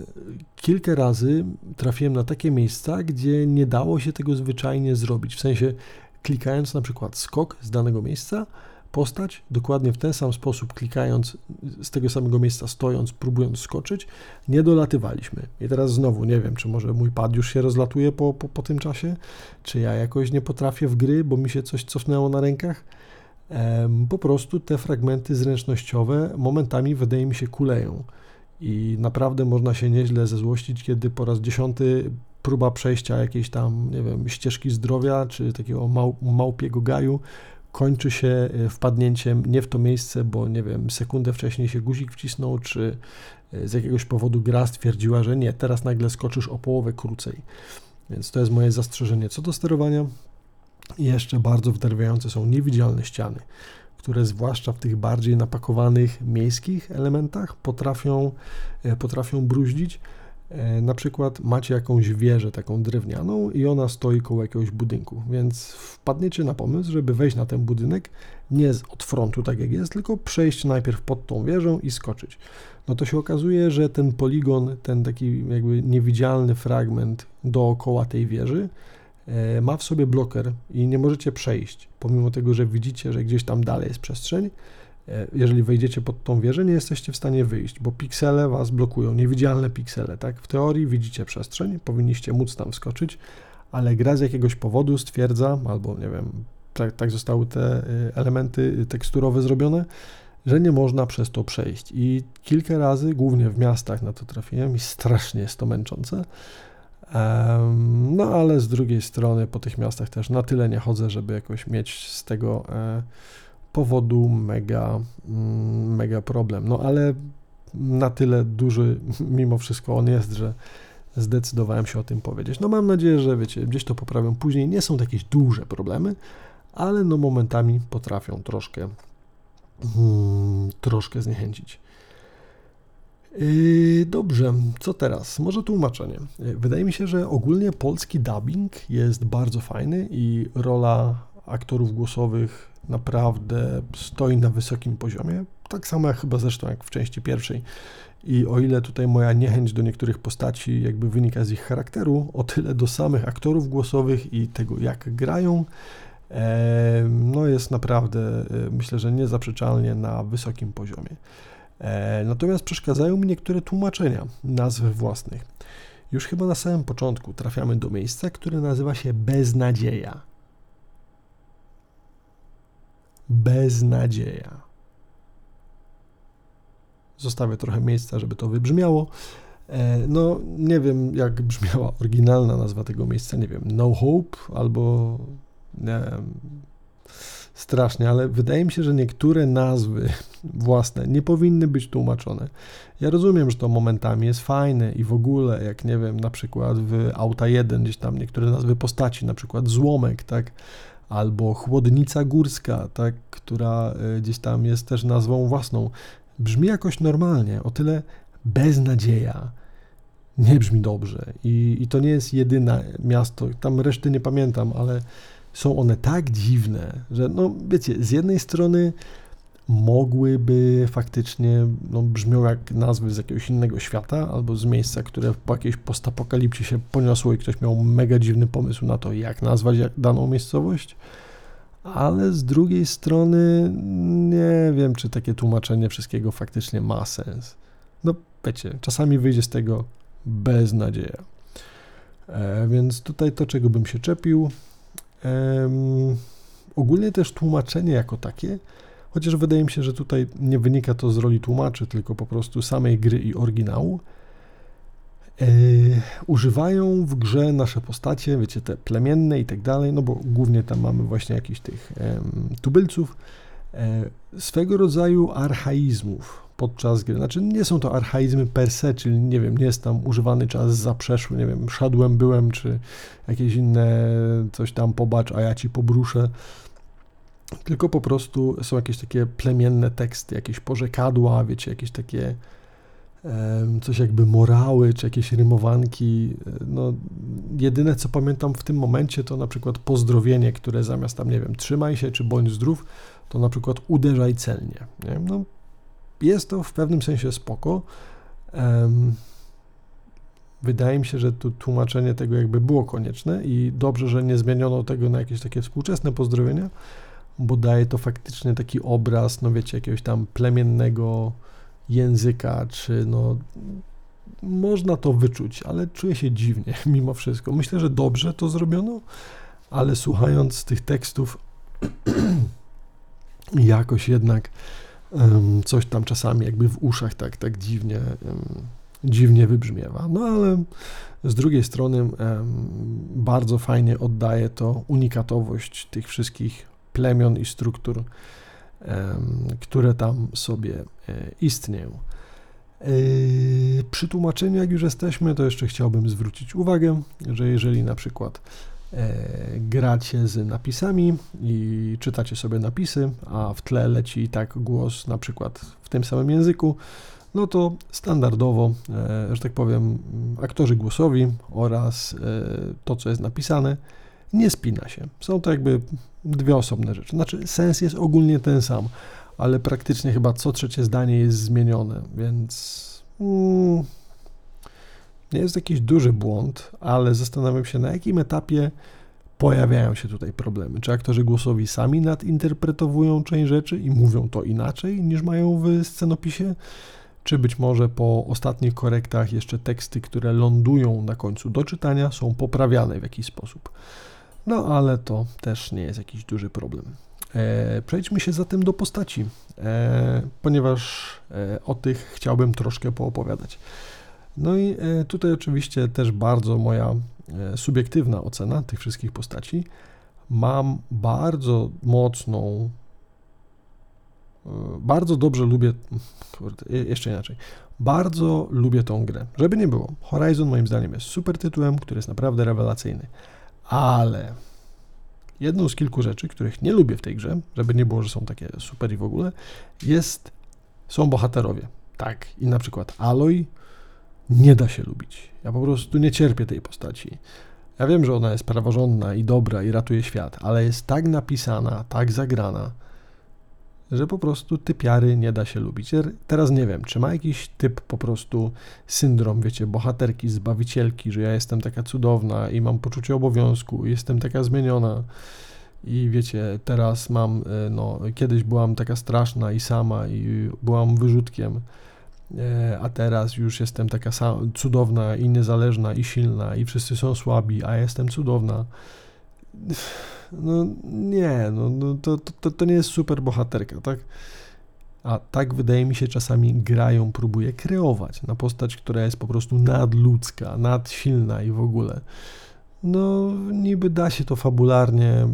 kilka razy trafiłem na takie miejsca, gdzie nie dało się tego zwyczajnie zrobić, w sensie klikając na przykład skok z danego miejsca, postać, dokładnie w ten sam sposób, klikając z tego samego miejsca, stojąc, próbując skoczyć, nie dolatywaliśmy. I teraz znowu nie wiem, czy może mój pad już się rozlatuje po, po, po tym czasie, czy ja jakoś nie potrafię w gry, bo mi się coś cofnęło na rękach. Po prostu te fragmenty zręcznościowe momentami wydaje mi się kuleją. I naprawdę można się nieźle zezłościć, kiedy po raz dziesiąty próba przejścia jakiejś tam, nie wiem, ścieżki zdrowia, czy takiego mał, małpiego gaju kończy się e, wpadnięciem nie w to miejsce, bo nie wiem, sekundę wcześniej się guzik wcisnął, czy e, z jakiegoś powodu gra stwierdziła, że nie, teraz nagle skoczysz o połowę krócej. Więc to jest moje zastrzeżenie co do sterowania. jeszcze bardzo wderwiające są niewidzialne ściany, które zwłaszcza w tych bardziej napakowanych miejskich elementach potrafią, e, potrafią bruździć na przykład macie jakąś wieżę taką drewnianą i ona stoi koło jakiegoś budynku, więc wpadniecie na pomysł, żeby wejść na ten budynek nie od frontu tak jak jest, tylko przejść najpierw pod tą wieżą i skoczyć. No to się okazuje, że ten poligon, ten taki jakby niewidzialny fragment dookoła tej wieży e, ma w sobie bloker i nie możecie przejść, pomimo tego, że widzicie, że gdzieś tam dalej jest przestrzeń, E, jeżeli wejdziecie pod tą wieżę, nie jesteście w stanie wyjść, bo piksele was blokują, niewidzialne piksele, tak? W teorii widzicie przestrzeń, powinniście móc tam wskoczyć, ale gra z jakiegoś powodu stwierdza, albo nie wiem, tak, tak zostały te y, elementy teksturowe zrobione, że nie można przez to przejść. I kilka razy, głównie w miastach na to trafiłem i strasznie jest to męczące. No ale z drugiej strony po tych miastach też na tyle nie chodzę, żeby jakoś mieć z tego e, powodu mega, mm, mega problem. No ale na tyle duży mimo wszystko on jest, że zdecydowałem się o tym powiedzieć. No mam nadzieję, że wiecie, gdzieś to poprawią później. Nie są to jakieś duże problemy, ale no momentami potrafią troszkę hmm, troszkę zniechęcić. Yy, dobrze, co teraz? Może tłumaczenie. Yy, wydaje mi się, że ogólnie polski dubbing jest bardzo fajny i rola aktorów głosowych naprawdę stoi na wysokim poziomie. Tak samo jak chyba zresztą jak w części pierwszej. I o ile tutaj moja niechęć do niektórych postaci jakby wynika z ich charakteru, o tyle do samych aktorów głosowych i tego jak grają, no jest naprawdę e, myślę, że niezaprzeczalnie na wysokim poziomie. E, natomiast przeszkadzają mi niektóre tłumaczenia nazw własnych. Już chyba na samym początku trafiamy do miejsca, które nazywa się Beznadzieja. Beznadzieja. Zostawię trochę miejsca, żeby to wybrzmiało. E, no, nie wiem, jak brzmiała oryginalna nazwa tego miejsca, nie wiem, No Hope albo nie wiem, strasznie, ale wydaje mi się, że niektóre nazwy własne nie powinny być tłumaczone. Ja rozumiem, że to momentami jest fajne i w ogóle, jak nie wiem, na przykład w Auta 1 gdzieś tam niektóre nazwy postaci, na przykład Złomek, tak, albo Chłodnica Górska, tak, która e, gdzieś tam jest też nazwą własną. Brzmi jakoś normalnie, o tyle beznadzieja. Nie brzmi dobrze I, i to nie jest jedyne miasto, tam reszty nie pamiętam, ale są one tak dziwne, że no wiecie, z jednej strony mogłyby faktycznie no, brzmią jak nazwy z jakiegoś innego świata albo z miejsca, które po jakiejś postapokalipsie się poniosło i ktoś miał mega dziwny pomysł na to, jak nazwać daną miejscowość. Ale z drugiej strony nie wiem, czy takie tłumaczenie wszystkiego faktycznie ma sens. No wiecie, czasami wyjdzie z tego beznadzieja. E, więc tutaj to, czego bym się czepił. E, ogólnie też tłumaczenie jako takie Chociaż wydaje mi się, że tutaj nie wynika to z roli tłumaczy, tylko po prostu samej gry i oryginału. Yy, używają w grze nasze postacie, wiecie, te plemienne i tak dalej, no bo głównie tam mamy właśnie jakichś tych tubylców, e, swego rodzaju archaizmów podczas gry. Znaczy nie są to archaizmy per se, czyli nie wiem, nie jest tam używany czas zaprzeszły, nie wiem, szedłem, byłem, czy jakieś inne coś tam pobacz, a ja ci pobruszę tylko po prostu są jakieś takie plemienne teksty, jakieś porzekadła, wiecie, jakieś takie coś jakby morały, czy jakieś rymowanki. No, jedyne co pamiętam w tym momencie to na przykład pozdrowienie, które zamiast tam, nie wiem, trzymaj się, czy bądź zdrów, to na przykład uderzaj celnie. Nie? No, jest to w pewnym sensie spoko. Wydaje mi się, że tu tłumaczenie tego jakby było konieczne i dobrze, że nie zmieniono tego na jakieś takie współczesne pozdrowienia, bo daje to faktycznie taki obraz, no wiecie, jakiegoś tam plemiennego języka, czy no można to wyczuć, ale czuję się dziwnie mimo wszystko. Myślę, że dobrze to zrobiono, ale słuchając tych tekstów jakoś jednak um, coś tam czasami jakby w uszach tak, tak dziwnie um, dziwnie wybrzmiewa. No ale z drugiej strony bardzo fajnie oddaje to unikatowość tych wszystkich plemion i struktur, które tam sobie e, istnieją. E, przy tłumaczeniu, jak już jesteśmy, to jeszcze chciałbym zwrócić uwagę, że jeżeli na przykład e, gracie z napisami i czytacie sobie napisy, a w tle leci i tak głos na przykład w tym samym języku, no to standardowo, że tak powiem, aktorzy głosowi oraz to, co jest napisane, nie spina się. Są to jakby dwie osobne rzeczy. Znaczy, sens jest ogólnie ten sam, ale praktycznie chyba co trzecie zdanie jest zmienione, więc mm, nie jest jakiś duży błąd, ale zastanawiam się, na jakim etapie pojawiają się tutaj problemy. Czy aktorzy głosowi sami nadinterpretowują część rzeczy i mówią to inaczej niż mają w scenopisie? Czy być może po ostatnich korektach jeszcze teksty, które lądują na końcu do czytania, są poprawiane w jakiś sposób? No ale to też nie jest jakiś duży problem. E, przejdźmy się zatem do postaci, e, ponieważ e, o tych chciałbym troszkę poopowiadać. No i e, tutaj oczywiście też bardzo moja e, subiektywna ocena tych wszystkich postaci. Mam bardzo mocną, e, bardzo dobrze lubię, kurde, jeszcze inaczej, bardzo lubię tą grę. Żeby nie było, Horizon moim zdaniem jest super tytułem, który jest naprawdę rewelacyjny. Ale jedną z kilku rzeczy, których nie lubię w tej grze, żeby nie było, że są takie super i w ogóle, jest, są bohaterowie. Tak, i na przykład Aloy nie da się lubić. Ja po prostu nie cierpię tej postaci. Ja wiem, że ona jest praworządna i dobra i ratuje świat, ale jest tak napisana, tak zagrana, że po prostu typiary nie da się lubić. Teraz nie wiem, czy ma jakiś typ po prostu syndrom, wiecie, bohaterki, zbawicielki, że ja jestem taka cudowna i mam poczucie obowiązku, jestem taka zmieniona i wiecie, teraz mam, e, no, kiedyś byłam taka straszna i sama i byłam wyrzutkiem, e, a teraz już jestem taka cudowna i niezależna i silna i wszyscy są słabi, a jestem cudowna no nie, no, no to, to, to nie jest super bohaterka, tak? A tak wydaje mi się czasami grają, próbuje kreować na postać, która jest po prostu nadludzka, nadsilna i w ogóle. No, niby da się to fabularnie,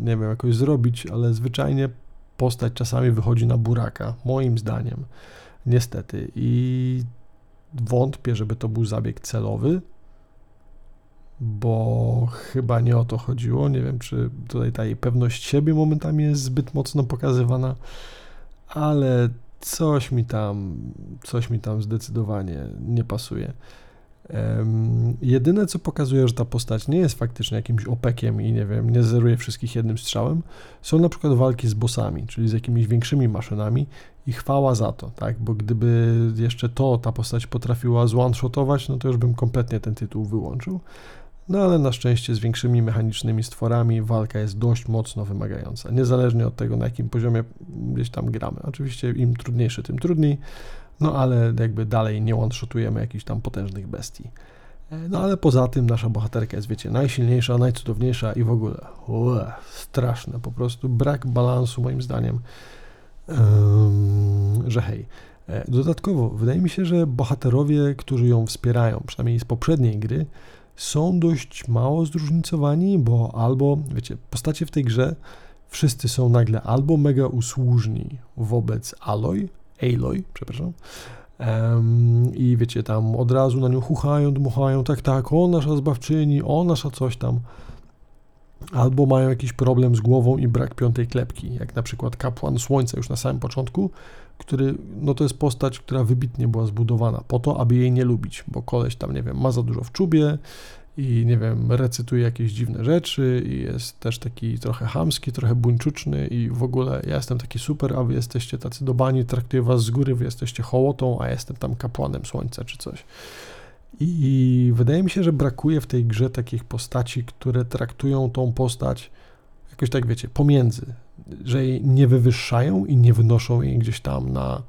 nie wiem, jakoś zrobić, ale zwyczajnie postać czasami wychodzi na buraka, moim zdaniem. Niestety. I wątpię, żeby to był zabieg celowy, bo chyba nie o to chodziło. Nie wiem, czy tutaj ta jej pewność siebie momentami jest zbyt mocno pokazywana, ale coś mi tam, coś mi tam zdecydowanie nie pasuje. Jedyne, co pokazuje, że ta postać nie jest faktycznie jakimś opekiem i nie wiem, nie zeruje wszystkich jednym strzałem, są na przykład walki z bossami, czyli z jakimiś większymi maszynami i chwała za to, tak? Bo gdyby jeszcze to ta postać potrafiła zone-shotować, no to już bym kompletnie ten tytuł wyłączył. No ale na szczęście z większymi mechanicznymi stworami walka jest dość mocno wymagająca, niezależnie od tego, na jakim poziomie gdzieś tam gramy. Oczywiście im trudniejszy, tym trudniej, no ale jakby dalej nie one-shotujemy jakichś tam potężnych bestii. E, no ale poza tym nasza bohaterka jest, wiecie, najsilniejsza, najcudowniejsza i w ogóle ue, straszne, po prostu brak balansu moim zdaniem, um, że hej. E, dodatkowo, wydaje mi się, że bohaterowie, którzy ją wspierają, przynajmniej z poprzedniej gry, są dość mało zróżnicowani, bo albo, wiecie, postacie w tej grze wszyscy są nagle albo mega usłużni wobec Aloy, Aloy, przepraszam, um, i wiecie, tam od razu na nią chuchają, dmuchają, tak, tak, o nasza zbawczyni, o nasza coś tam, albo mają jakiś problem z głową i brak piątej klepki, jak na przykład kapłan słońca już na samym początku, który, no to jest postać, która wybitnie była zbudowana po to, aby jej nie lubić, bo koleś tam, nie wiem, ma za dużo w czubie i, nie wiem, recytuje jakieś dziwne rzeczy i jest też taki trochę hamski, trochę buńczuczny i w ogóle ja jestem taki super, a wy jesteście tacy dobani, traktuję was z góry, wy jesteście hołotą, a jestem tam kapłanem słońca czy coś. I wydaje mi się, że brakuje w tej grze takich postaci, które traktują tą postać jakoś tak, wiecie, pomiędzy, że jej nie wywyższają i nie wynoszą jej gdzieś tam na,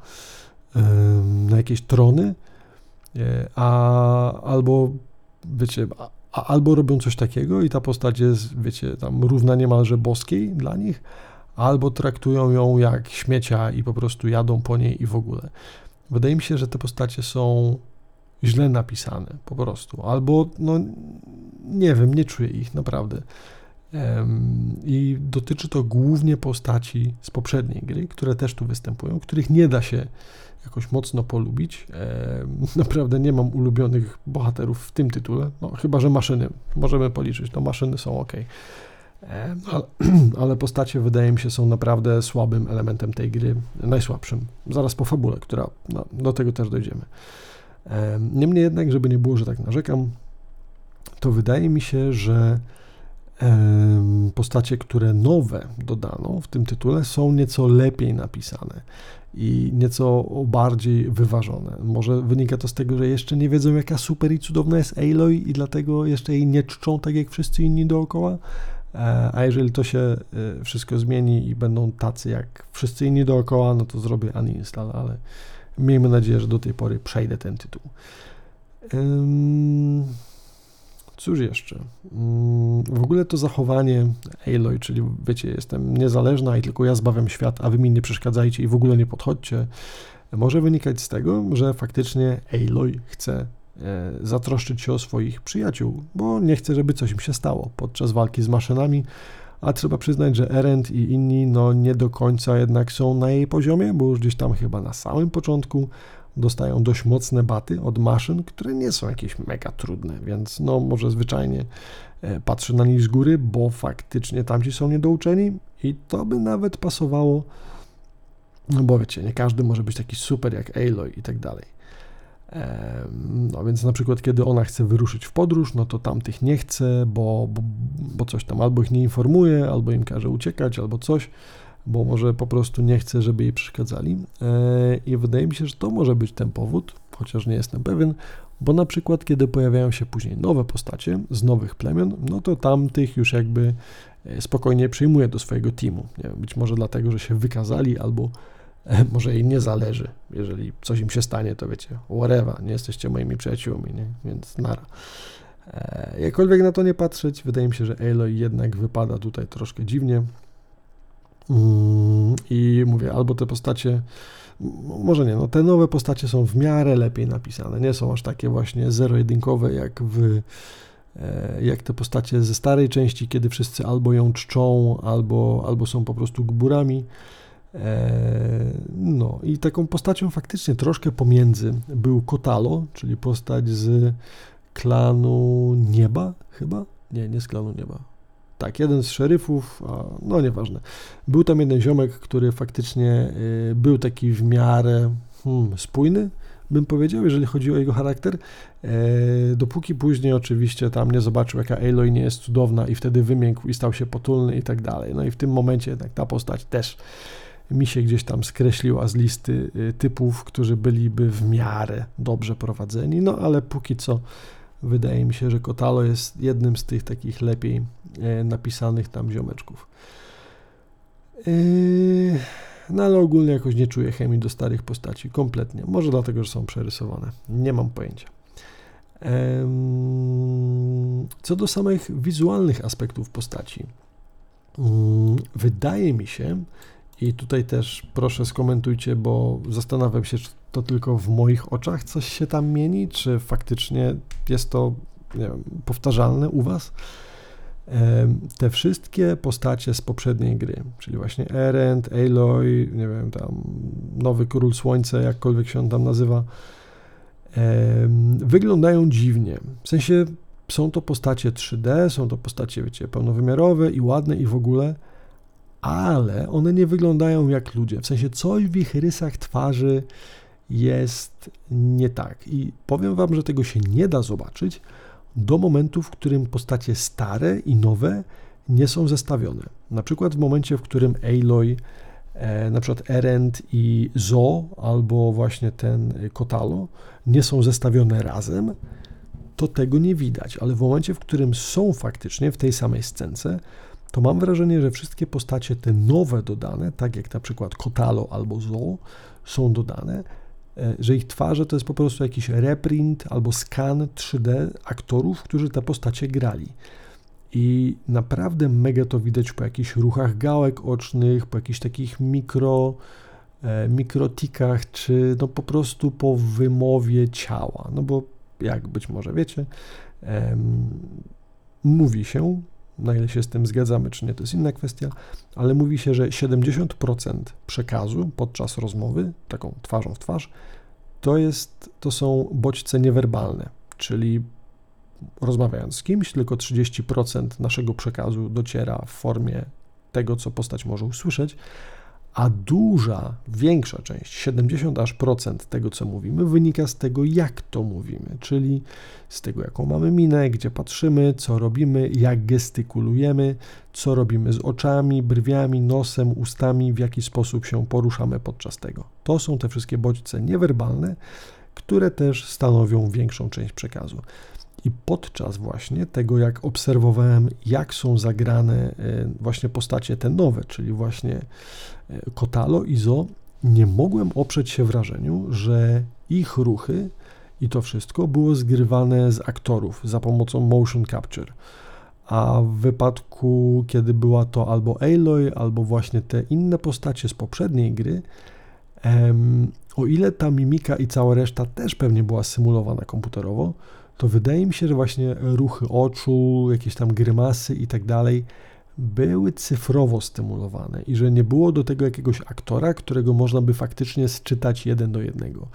na jakieś trony, e, a albo, wiecie, a, albo robią coś takiego i ta postać jest, wiecie, tam równa niemalże boskiej dla nich, albo traktują ją jak śmiecia i po prostu jadą po niej i w ogóle. Wydaje mi się, że te postacie są źle napisane po prostu, albo no nie wiem, nie czuję ich naprawdę. I dotyczy to głównie postaci z poprzedniej gry, które też tu występują, których nie da się jakoś mocno polubić. Naprawdę nie mam ulubionych bohaterów w tym tytule, no, chyba że maszyny możemy policzyć, no maszyny są ok. Ale, ale postacie wydaje mi się są naprawdę słabym elementem tej gry, najsłabszym, zaraz po fabule, która no, do tego też dojdziemy. Niemniej jednak, żeby nie było, że tak narzekam, to wydaje mi się, że postacie, które nowe dodano w tym tytule, są nieco lepiej napisane i nieco bardziej wyważone. Może wynika to z tego, że jeszcze nie wiedzą, jaka super i cudowna jest Aloy i dlatego jeszcze jej nie czczą tak jak wszyscy inni dookoła. E, a jeżeli to się e, wszystko zmieni i będą tacy jak wszyscy inni dookoła, no to zrobię uninstall, ale Miejmy nadzieję, że do tej pory przejdę ten tytuł. Cóż jeszcze? W ogóle to zachowanie Aloy, czyli wiecie, jestem niezależna i tylko ja zbawiam świat, a wy mi nie przeszkadzajcie i w ogóle nie podchodźcie, może wynikać z tego, że faktycznie Aloy chce e, zatroszczyć się o swoich przyjaciół, bo nie chce, żeby coś im się stało podczas walki z maszynami, a trzeba przyznać, że Erend i inni no nie do końca jednak są na jej poziomie, bo już gdzieś tam chyba na samym początku dostają dość mocne baty od maszyn, które nie są jakieś mega trudne, więc no może zwyczajnie e, patrzę na nich z góry, bo faktycznie tamci są niedouczeni i to by nawet pasowało, no bo wiecie, nie każdy może być taki super jak Aloy i tak dalej. No więc na przykład, kiedy ona chce wyruszyć w podróż, no to tamtych nie chce, bo, bo, bo coś tam albo ich nie informuje, albo im każe uciekać, albo coś, bo może po prostu nie chce, żeby jej przeszkadzali. E, I wydaje mi się, że to może być ten powód, chociaż nie jestem pewien, bo na przykład, kiedy pojawiają się później nowe postacie z nowych plemion, no to tamtych już jakby e, spokojnie przyjmuje do swojego teamu. Nie być może dlatego, że się wykazali albo może im nie zależy. Jeżeli coś im się stanie, to wiecie, whatever, nie jesteście moimi przyjaciółmi, nie? więc nara. E, jakkolwiek na to nie patrzeć, wydaje mi się, że Aloy jednak wypada tutaj troszkę dziwnie. Mm, I mówię, albo te postacie, może nie, no te nowe postacie są w miarę lepiej napisane, nie są aż takie właśnie zero-jedynkowe jak w e, jak te postacie ze starej części, kiedy wszyscy albo ją czczą, albo, albo są po prostu gburami. E, no i taką postacią faktycznie troszkę pomiędzy był Kotalo, czyli postać z klanu Nieba chyba? Nie, nie z klanu Nieba. Tak, jeden z szeryfów, a, no nieważne. Był tam jeden ziomek, który faktycznie y, był taki w miarę hmm, spójny, bym powiedział, jeżeli chodzi o jego charakter, e, dopóki później oczywiście tam nie zobaczył, jaka Aloy nie jest cudowna i wtedy wymiękł i stał się potulny i tak dalej. No i w tym momencie jednak ta postać też mi się gdzieś tam skreśliła z listy y, typów, którzy byliby w miarę dobrze prowadzeni, no ale póki co wydaje mi się, że Kotalo jest jednym z tych takich lepiej napisanych tam ziomeczków. Yy, no ale ogólnie jakoś nie czuję chemii do starych postaci, kompletnie. Może dlatego, że są przerysowane. Nie mam pojęcia. Co do samych wizualnych aspektów postaci, mm, wydaje mi się, i tutaj też proszę skomentujcie, bo zastanawiam się, czy to tylko w moich oczach coś się tam mieni, czy faktycznie jest to wiem, powtarzalne u Was. Te wszystkie postacie z poprzedniej gry, czyli właśnie Erend, Aloy, nie wiem, tam Nowy Król Słońca, jakkolwiek się on tam nazywa, wyglądają dziwnie. W sensie są to postacie 3D, są to postacie, wiecie, pełnowymiarowe i ładne i w ogóle, ale one nie wyglądają jak ludzie. W sensie coś w ich rysach twarzy jest nie tak. I powiem Wam, że tego się nie da zobaczyć do momentu, w którym postacie stare i nowe nie są zestawione. Na przykład w momencie, w którym Aloy, e, na przykład Erend i Zo, albo właśnie ten Kotalo nie są zestawione razem, to tego nie widać, ale w momencie, w którym są faktycznie w tej samej scence, to mam wrażenie, że wszystkie postacie te nowe dodane, tak jak na przykład Kotalo albo Zo, są dodane, e, że ich twarze to jest po prostu jakiś reprint albo skan 3D aktorów, którzy te postacie grali. I naprawdę mega to widać po jakichś ruchach gałek ocznych, po jakichś takich mikro, e, mikrotikach, czy no po prostu po wymowie ciała. No bo jak być może wiecie, em, mówi się, na ile się z tym zgadzamy, czy nie, to jest inna kwestia, ale mówi się, że 70% przekazu podczas rozmowy, taką twarzą w twarz, to, jest, to są bodźce niewerbalne, czyli rozmawiając z kimś, tylko 30% naszego przekazu dociera w formie tego, co postać może usłyszeć, a duża, większa część, 70 aż procent tego, co mówimy, wynika z tego, jak to mówimy, czyli z tego, jaką mamy minę, gdzie patrzymy, co robimy, jak gestykulujemy, co robimy z oczami, brwiami, nosem, ustami, w jaki sposób się poruszamy podczas tego. To są te wszystkie bodźce niewerbalne, które też stanowią większą część przekazu. I podczas właśnie tego, jak obserwowałem, jak są zagrane e, właśnie postacie te nowe, czyli właśnie e, Kotalo i Zo, nie mogłem oprzeć się wrażeniu, że ich ruchy i to wszystko było zgrywane z aktorów za pomocą motion capture. A w wypadku, kiedy była to albo Aloy, albo właśnie te inne postacie z poprzedniej gry, o ile ta mimika i cała reszta też pewnie była symulowana komputerowo, to wydaje mi się, że właśnie ruchy oczu, jakieś tam grymasy i tak dalej były cyfrowo stymulowane i że nie było do tego jakiegoś aktora, którego można by faktycznie sczytać jeden do jednego.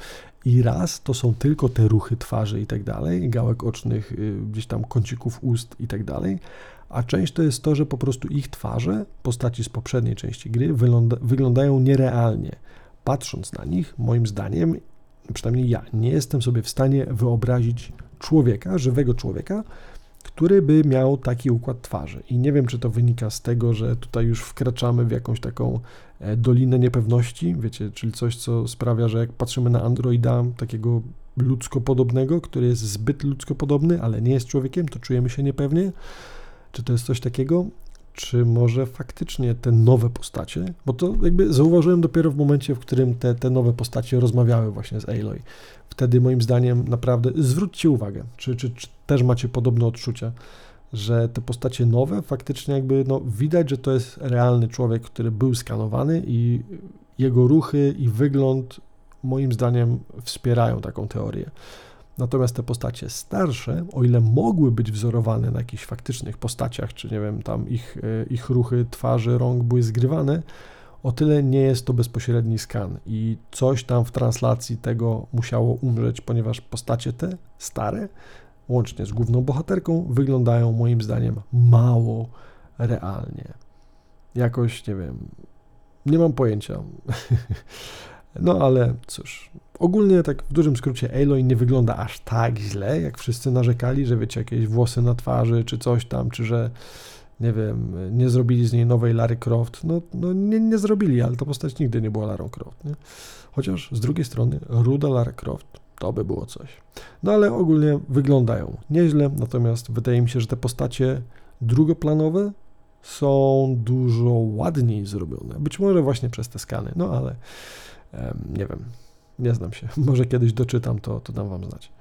I raz to są tylko te ruchy twarzy i tak dalej, gałek ocznych, y, gdzieś tam kącików ust i tak dalej, a część to jest to, że po prostu ich twarze, postaci z poprzedniej części gry, wygląda, wyglądają nierealnie. Patrząc na nich, moim zdaniem, przynajmniej ja, nie jestem sobie w stanie wyobrazić człowieka, żywego człowieka, który by miał taki układ twarzy. I nie wiem, czy to wynika z tego, że tutaj już wkraczamy w jakąś taką e, dolinę niepewności, wiecie, czyli coś, co sprawia, że jak patrzymy na androida takiego ludzko podobnego, który jest zbyt ludzko podobny, ale nie jest człowiekiem, to czujemy się niepewnie. Czy to jest coś takiego? Czy może faktycznie te nowe postacie, bo to jakby zauważyłem dopiero w momencie, w którym te, te nowe postacie rozmawiały właśnie z Aloy. Wtedy moim zdaniem naprawdę zwróćcie uwagę, czy, czy, czy też macie podobne odczucia, że te postacie nowe faktycznie jakby no, widać, że to jest realny człowiek, który był skanowany i jego ruchy i wygląd moim zdaniem wspierają taką teorię. Natomiast te postacie starsze, o ile mogły być wzorowane na jakichś faktycznych postaciach, czy nie wiem, tam ich, e, ich ruchy twarzy, rąk były zgrywane, o tyle nie jest to bezpośredni skan i coś tam w translacji tego musiało umrzeć, ponieważ postacie te stare, łącznie z główną bohaterką, wyglądają moim zdaniem mało realnie. Jakoś, nie wiem, nie mam pojęcia. no ale cóż, Ogólnie tak w dużym skrócie Aloy nie wygląda aż tak źle, jak wszyscy narzekali, że wiecie, jakieś włosy na twarzy, czy coś tam, czy że nie wiem, nie zrobili z niej nowej Lary Croft. No, no nie, nie zrobili, ale ta postać nigdy nie była Larą Croft. Nie? Chociaż z drugiej strony ruda Lara Croft to by było coś. No ale ogólnie wyglądają nieźle, natomiast wydaje mi się, że te postacie drugoplanowe są dużo ładniej zrobione. Być może właśnie przez te skany, no ale nie wiem. Nie znam się. Może kiedyś doczytam, to, to dam Wam znać.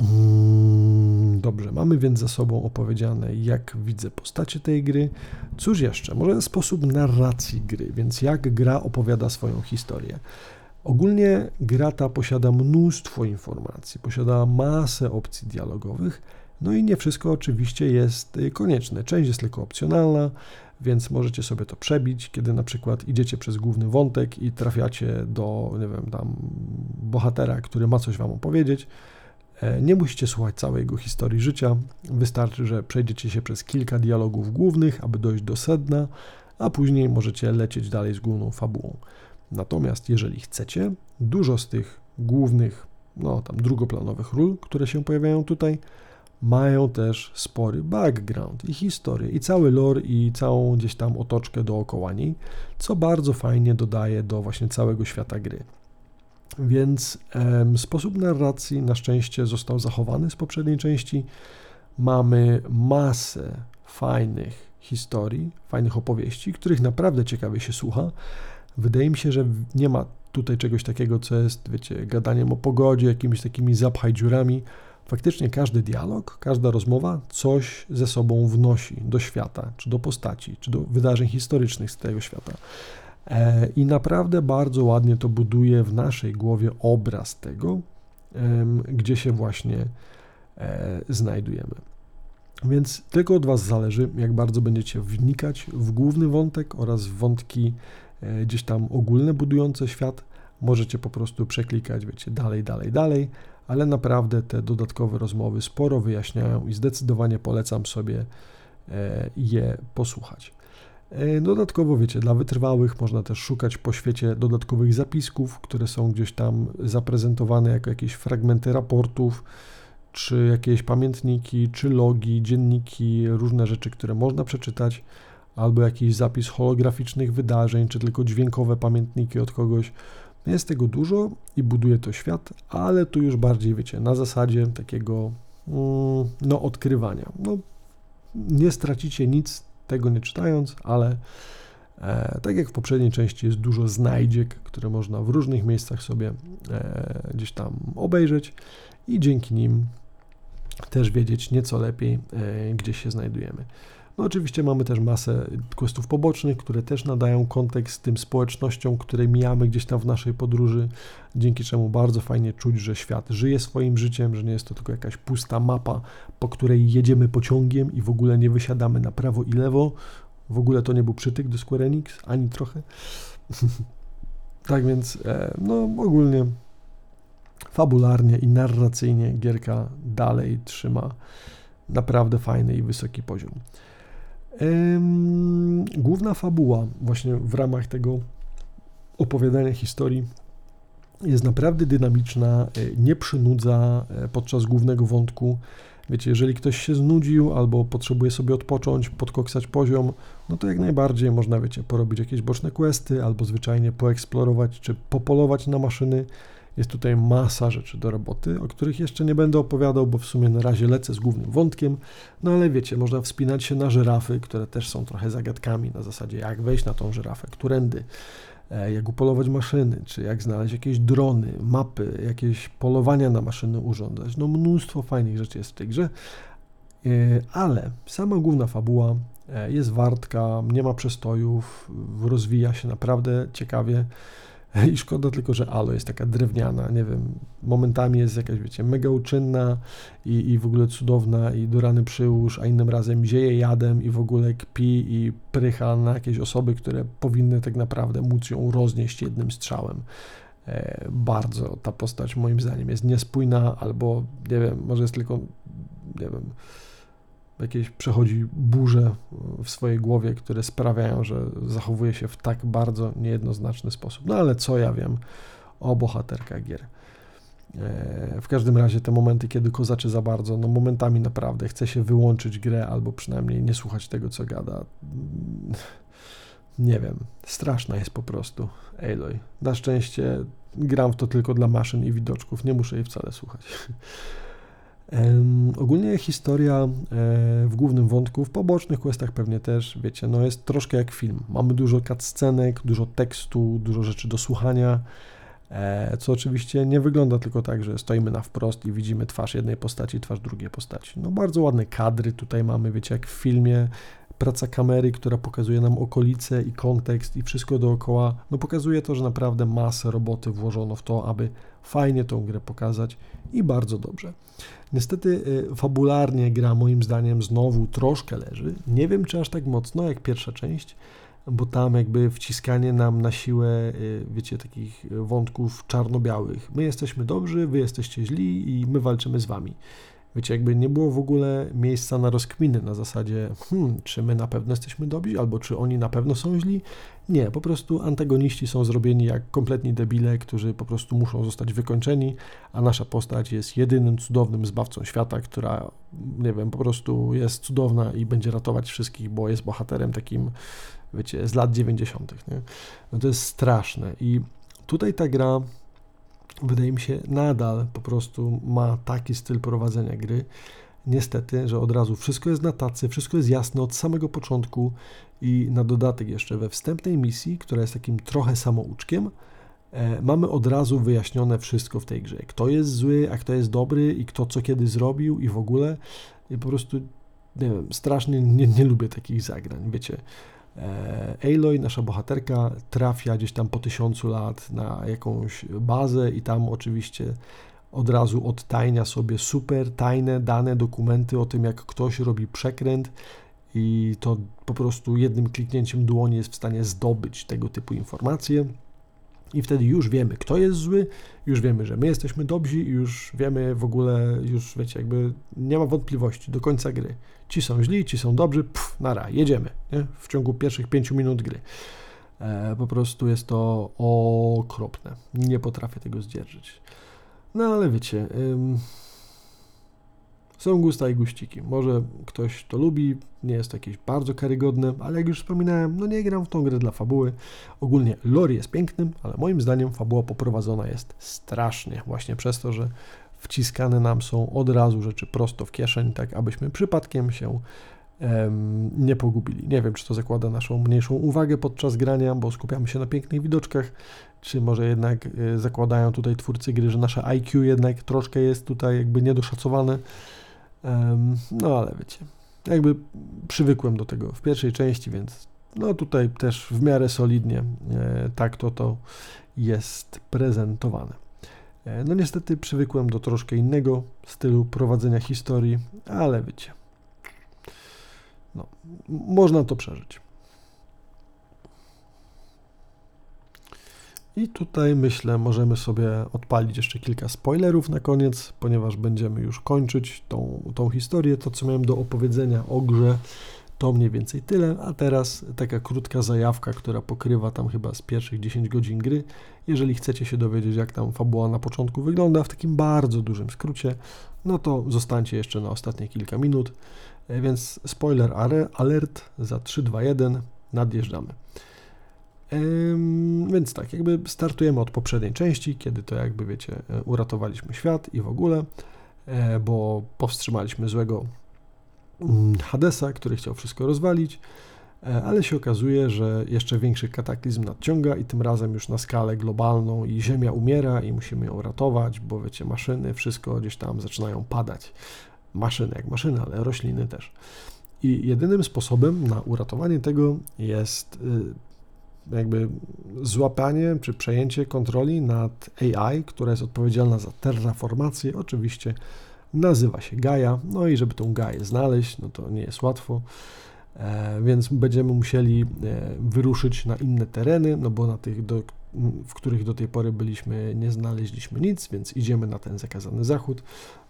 Mm, dobrze, mamy więc za sobą opowiedziane, jak widzę postacie tej gry. Cóż jeszcze? Może sposób narracji gry, więc jak gra opowiada swoją historię. Ogólnie gra ta posiada mnóstwo informacji, posiada masę opcji dialogowych, no i nie wszystko oczywiście jest y, konieczne. Część jest tylko opcjonalna, więc możecie sobie to przebić, kiedy na przykład idziecie przez główny wątek i trafiacie do, nie wiem, tam bohatera, który ma coś wam opowiedzieć, E, nie musicie słuchać całej jego historii życia, wystarczy, że przejdziecie się przez kilka dialogów głównych, aby dojść do sedna, a później możecie lecieć dalej z główną fabułą. Natomiast jeżeli chcecie, dużo z tych głównych, no tam drugoplanowych ról, które się pojawiają tutaj, mają też spory background i historię, i cały lore, i całą gdzieś tam otoczkę dookoła niej, co bardzo fajnie dodaje do właśnie całego świata gry. Więc em, sposób narracji na szczęście został zachowany z poprzedniej części. Mamy masę fajnych historii, fajnych opowieści, których naprawdę ciekawie się słucha. Wydaje mi się, że nie ma tutaj czegoś takiego, co jest, wiecie, gadaniem o pogodzie, jakimiś takimi zapchaj dziurami. Faktycznie każdy dialog, każda rozmowa coś ze sobą wnosi do świata, czy do postaci, czy do wydarzeń historycznych z tego świata. E, I naprawdę bardzo ładnie to buduje w naszej głowie obraz tego, gdzie się właśnie e, znajdujemy. Więc tylko od Was zależy, jak bardzo będziecie wnikać w główny wątek oraz wątki e, gdzieś tam ogólne budujące świat. Możecie po prostu przeklikać, wiecie, dalej, dalej, dalej, ale naprawdę te dodatkowe rozmowy sporo wyjaśniają i zdecydowanie polecam sobie je posłuchać. E, dodatkowo, wiecie, dla wytrwałych można też szukać po świecie dodatkowych zapisków, które są gdzieś tam zaprezentowane jako jakieś fragmenty raportów, czy jakieś pamiętniki, czy logi, dzienniki, różne rzeczy, które można przeczytać, albo jakiś zapis holograficznych wydarzeń, czy tylko dźwiękowe pamiętniki od kogoś. Jest tego dużo i buduje to świat, ale tu już bardziej, wiecie, na zasadzie takiego mm, no, odkrywania. No, nie stracicie nic tego nie czytając, ale e, tak jak w poprzedniej części jest dużo znajdziek, które można w różnych miejscach sobie e, gdzieś tam obejrzeć i dzięki nim też wiedzieć nieco lepiej, e, gdzie się znajdujemy. No oczywiście mamy też masę questów pobocznych, które też nadają kontekst tym społecznościom, które mijamy gdzieś tam w naszej podróży, dzięki czemu bardzo fajnie czuć, że świat żyje swoim życiem, że nie jest to tylko jakaś pusta mapa, po której jedziemy pociągiem i w ogóle nie wysiadamy na prawo i lewo. W ogóle to nie był przytyk do Square Enix, ani trochę. tak więc, e, no ogólnie fabularnie i narracyjnie gierka dalej trzyma naprawdę fajny i wysoki poziom. Główna fabuła, właśnie w ramach tego opowiadania historii, jest naprawdę dynamiczna, e, nie przynudza e, podczas głównego wątku. Wiecie, jeżeli ktoś się znudził albo potrzebuje sobie odpocząć, podkoksać poziom, no to jak najbardziej można, wiecie, porobić jakieś boczne questy albo zwyczajnie poeksplorować czy popolować na maszyny. Jest tutaj masa rzeczy do roboty, o których jeszcze nie będę opowiadał, bo w sumie na razie lecę z głównym wątkiem. No ale wiecie, można wspinać się na żyrafy, które też są trochę zagadkami na zasadzie jak wejść na tą żyrafę, którędy, e, jak upolować maszyny, czy jak znaleźć jakieś drony, mapy, jakieś polowania na maszyny urządzać. No mnóstwo fajnych rzeczy jest w tej grze, e, ale sama główna fabuła e, jest wartka, nie ma przestojów, rozwija się naprawdę ciekawie. I szkoda tylko, że Alo jest taka drewniana, nie wiem, momentami jest jakaś, wiecie, mega uczynna i, i w ogóle cudowna i do rany przyłóż, a innym razem zieje jadem i w ogóle kpi i prycha na jakieś osoby, które powinny tak naprawdę móc ją roznieść jednym strzałem. E, bardzo ta postać moim zdaniem jest niespójna albo, nie wiem, może jest tylko, nie wiem, jakieś przechodzi burze w swojej głowie, które sprawiają, że zachowuje się w tak bardzo niejednoznaczny sposób. No ale co ja wiem o bohaterkach gier. E, w każdym razie te momenty, kiedy kozaczy za bardzo, no momentami naprawdę chce się wyłączyć grę albo przynajmniej nie słuchać tego, co gada. Nie wiem, straszna jest po prostu Aloy. Na szczęście gram w to tylko dla maszyn i widoczków, nie muszę jej wcale słuchać. Ogólnie historia e, w głównym wątku, w pobocznych questach pewnie też, wiecie, no jest troszkę jak film. Mamy dużo cutscenek, dużo tekstu, dużo rzeczy do słuchania, e, co oczywiście nie wygląda tylko tak, że stoimy na wprost i widzimy twarz jednej postaci, twarz drugiej postaci. No bardzo ładne kadry tutaj mamy, wiecie, jak w filmie, praca kamery, która pokazuje nam okolice i kontekst i wszystko dookoła, no pokazuje to, że naprawdę masę roboty włożono w to, aby fajnie tą grę pokazać i bardzo dobrze. Niestety y, fabularnie gra moim zdaniem znowu troszkę leży. Nie wiem czy aż tak mocno jak pierwsza część. bo tam jakby wciskanie nam na siłę, y, wiecie, takich wątków czarno-białych. My jesteśmy dobrzy, wy jesteście źli i my walczymy z wami. Wiecie, jakby nie było w ogóle miejsca na rozkminy na zasadzie, hmm, czy my na pewno jesteśmy dobrzy, albo czy oni na pewno są źli. Nie, po prostu antagoniści są zrobieni jak kompletni debile, którzy po prostu muszą zostać wykończeni, a nasza postać jest jedynym cudownym zbawcą świata, która, nie wiem, po prostu jest cudowna i będzie ratować wszystkich, bo jest bohaterem takim, wiecie, z lat 90. Nie? No to jest straszne i tutaj ta gra wydaje mi się, nadal po prostu ma taki styl prowadzenia gry. Niestety, że od razu wszystko jest na tacy, wszystko jest jasne od samego początku i na dodatek jeszcze we wstępnej misji, która jest takim trochę samouczkiem, e, mamy od razu wyjaśnione wszystko w tej grze. Kto jest zły, a kto jest dobry i kto co kiedy zrobił i w ogóle. I po prostu, nie wiem, strasznie nie, nie lubię takich zagrań, wiecie. E, Aloy, nasza bohaterka, trafia gdzieś tam po tysiącu lat na jakąś bazę i tam oczywiście od razu odtajnia sobie super tajne dane, dokumenty o tym, jak ktoś robi przekręt i to po prostu jednym kliknięciem dłoni jest w stanie zdobyć tego typu informacje. I wtedy już wiemy, kto jest zły, już wiemy, że my jesteśmy dobrzy, już wiemy w ogóle, już wiecie, jakby nie ma wątpliwości do końca gry. Ci są źli, ci są dobrzy, pff, nara, jedziemy nie? w ciągu pierwszych pięciu minut gry. E, po prostu jest to okropne. Nie potrafię tego zdzierżyć. No ale wiecie, ym, są gusta i guściki. Może ktoś to lubi, nie jest to jakieś bardzo karygodne, ale jak już wspominałem, no nie gram w tą grę dla fabuły. Ogólnie lore jest pięknym, ale moim zdaniem fabuła poprowadzona jest strasznie, właśnie przez to, że wciskane nam są od razu rzeczy prosto w kieszeń, tak abyśmy przypadkiem się nie pogubili. Nie wiem, czy to zakłada naszą mniejszą uwagę podczas grania, bo skupiamy się na pięknych widoczkach, czy może jednak y, zakładają tutaj twórcy gry, że nasze IQ jednak troszkę jest tutaj jakby niedoszacowane. No ale wiecie, jakby przywykłem do tego w pierwszej części, więc no tutaj też w miarę solidnie e, tak to to jest prezentowane. E, no niestety przywykłem do troszkę innego stylu prowadzenia historii, ale wiecie, no, można to przeżyć. I tutaj myślę, możemy sobie odpalić jeszcze kilka spoilerów na koniec, ponieważ będziemy już kończyć tą, tą historię. To, co miałem do opowiedzenia o grze, to mniej więcej tyle. A teraz taka krótka zajawka, która pokrywa tam chyba z pierwszych 10 godzin gry. Jeżeli chcecie się dowiedzieć, jak tam fabuła na początku wygląda, w takim bardzo dużym skrócie, no to zostańcie jeszcze na ostatnie kilka minut. E, więc spoiler alert za 3, 2, 1, nadjeżdżamy. Więc tak, jakby startujemy od poprzedniej części, kiedy to jakby wiecie, e, uratowaliśmy świat i w ogóle, e, bo powstrzymaliśmy złego mm, Hadesa, który chciał wszystko rozwalić, e, ale się okazuje, że jeszcze większy kataklizm nadciąga i tym razem już na skalę globalną i Ziemia umiera i musimy ją ratować, bo wiecie, maszyny, wszystko gdzieś tam zaczynają padać. Maszyny jak maszyny, ale rośliny też. I jedynym sposobem na uratowanie tego jest y, jakby złapanie czy przejęcie kontroli nad AI, która jest odpowiedzialna za terraformację, oczywiście nazywa się Gaia, no i żeby tą Gaię znaleźć, no to nie jest łatwo, e, więc będziemy musieli e, wyruszyć na inne tereny, no bo na tych, do, w których do tej pory byliśmy, nie znaleźliśmy nic, więc idziemy na ten zakazany zachód,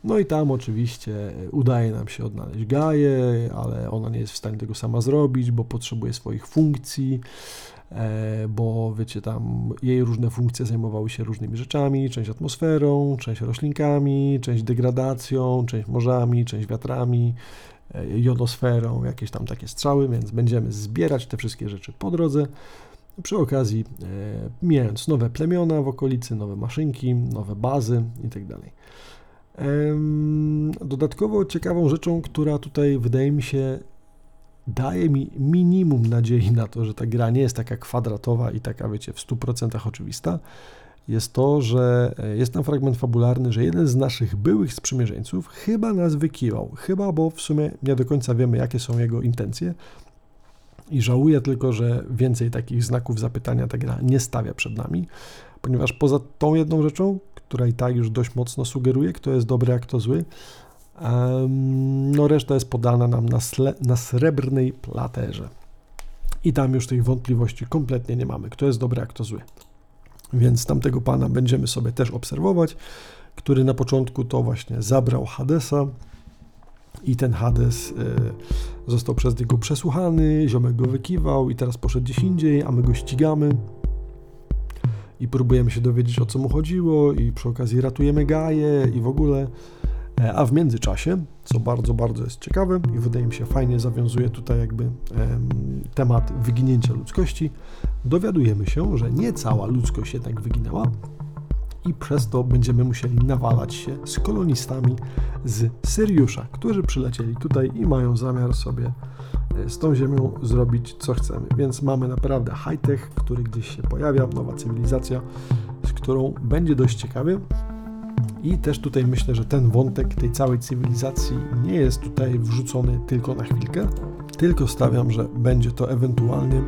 no i tam oczywiście udaje nam się odnaleźć Gaię, ale ona nie jest w stanie tego sama zrobić, bo potrzebuje swoich funkcji, E, bo wiecie, tam jej różne funkcje zajmowały się różnymi rzeczami, część atmosferą, część roślinkami, część degradacją, część morzami, część wiatrami, e, jodosferą, jakieś tam takie strzały, więc będziemy zbierać te wszystkie rzeczy po drodze. Przy okazji e, mijając nowe plemiona w okolicy, nowe maszynki, nowe bazy itd. Tak dodatkowo ciekawą rzeczą, która tutaj wydaje mi się daje mi minimum nadziei na to, że ta gra nie jest taka kwadratowa i taka, wiecie, w 100% oczywista, jest to, że e, jest tam fragment fabularny, że jeden z naszych byłych sprzymierzeńców chyba nas wykiwał. Chyba, bo w sumie nie do końca wiemy, jakie są jego intencje. I żałuję tylko, że więcej takich znaków zapytania ta gra nie stawia przed nami, ponieważ poza tą jedną rzeczą, która i tak już dość mocno sugeruje, kto jest dobry, a kto zły, no reszta jest podana nam na, na srebrnej platerze. i tam już tych wątpliwości kompletnie nie mamy, kto jest dobry, a kto zły. Więc tamtego pana będziemy sobie też obserwować, który na początku to właśnie zabrał Hadesa i ten Hades y, został przez niego przesłuchany, ziomek go wykiwał i teraz poszedł gdzieś indziej, a my go ścigamy i próbujemy się dowiedzieć o co mu chodziło i przy okazji ratujemy Gaję i w ogóle. E, a w międzyczasie, co bardzo, bardzo jest ciekawe i wydaje mi się fajnie zawiązuje tutaj jakby em, temat wyginięcia ludzkości, dowiadujemy się, że nie cała ludzkość jednak wyginęła i przez to będziemy musieli nawalać się z kolonistami z Syriusza, którzy przylecieli tutaj i mają zamiar sobie e, z tą ziemią zrobić co chcemy. Więc mamy naprawdę high-tech, który gdzieś się pojawia, nowa cywilizacja, z którą będzie dość ciekawie. I też tutaj myślę, że ten wątek tej całej cywilizacji nie jest tutaj wrzucony tylko na chwilkę, tylko stawiam, że będzie to ewentualnie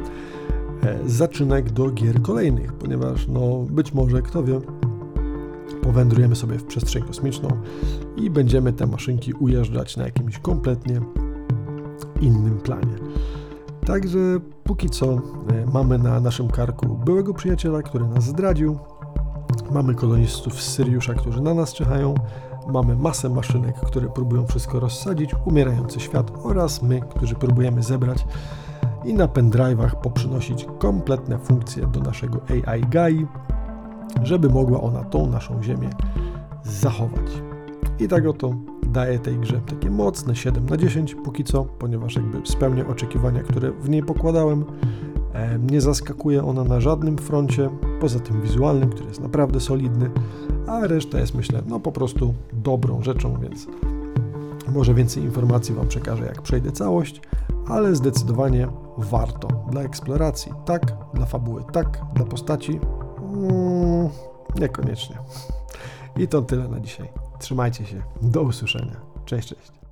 e, zaczynek do gier kolejnych, ponieważ no być może, kto wie, powędrujemy sobie w przestrzeń kosmiczną i będziemy te maszynki ujeżdżać na jakimś kompletnie innym planie. Także póki co e, mamy na naszym karku byłego przyjaciela, który nas zdradził, Mamy kolonistów z Syriusza, którzy na nas czyhają. Mamy masę maszynek, które próbują wszystko rozsadzić, umierający świat oraz my, którzy próbujemy zebrać i na pendrive'ach poprzynosić kompletne funkcje do naszego AI GAI, żeby mogła ona tą naszą ziemię zachować. I tak oto daje tej grze takie mocne 7 na 10 póki co, ponieważ jakby spełnia oczekiwania, które w niej pokładałem. Nie zaskakuje ona na żadnym froncie, poza tym wizualnym, który jest naprawdę solidny, a reszta jest myślę no po prostu dobrą rzeczą, więc może więcej informacji Wam przekażę jak przejdę całość, ale zdecydowanie warto dla eksploracji, tak, dla fabuły, tak, dla postaci, mm, niekoniecznie. I to tyle na dzisiaj. Trzymajcie się, do usłyszenia. Cześć, cześć.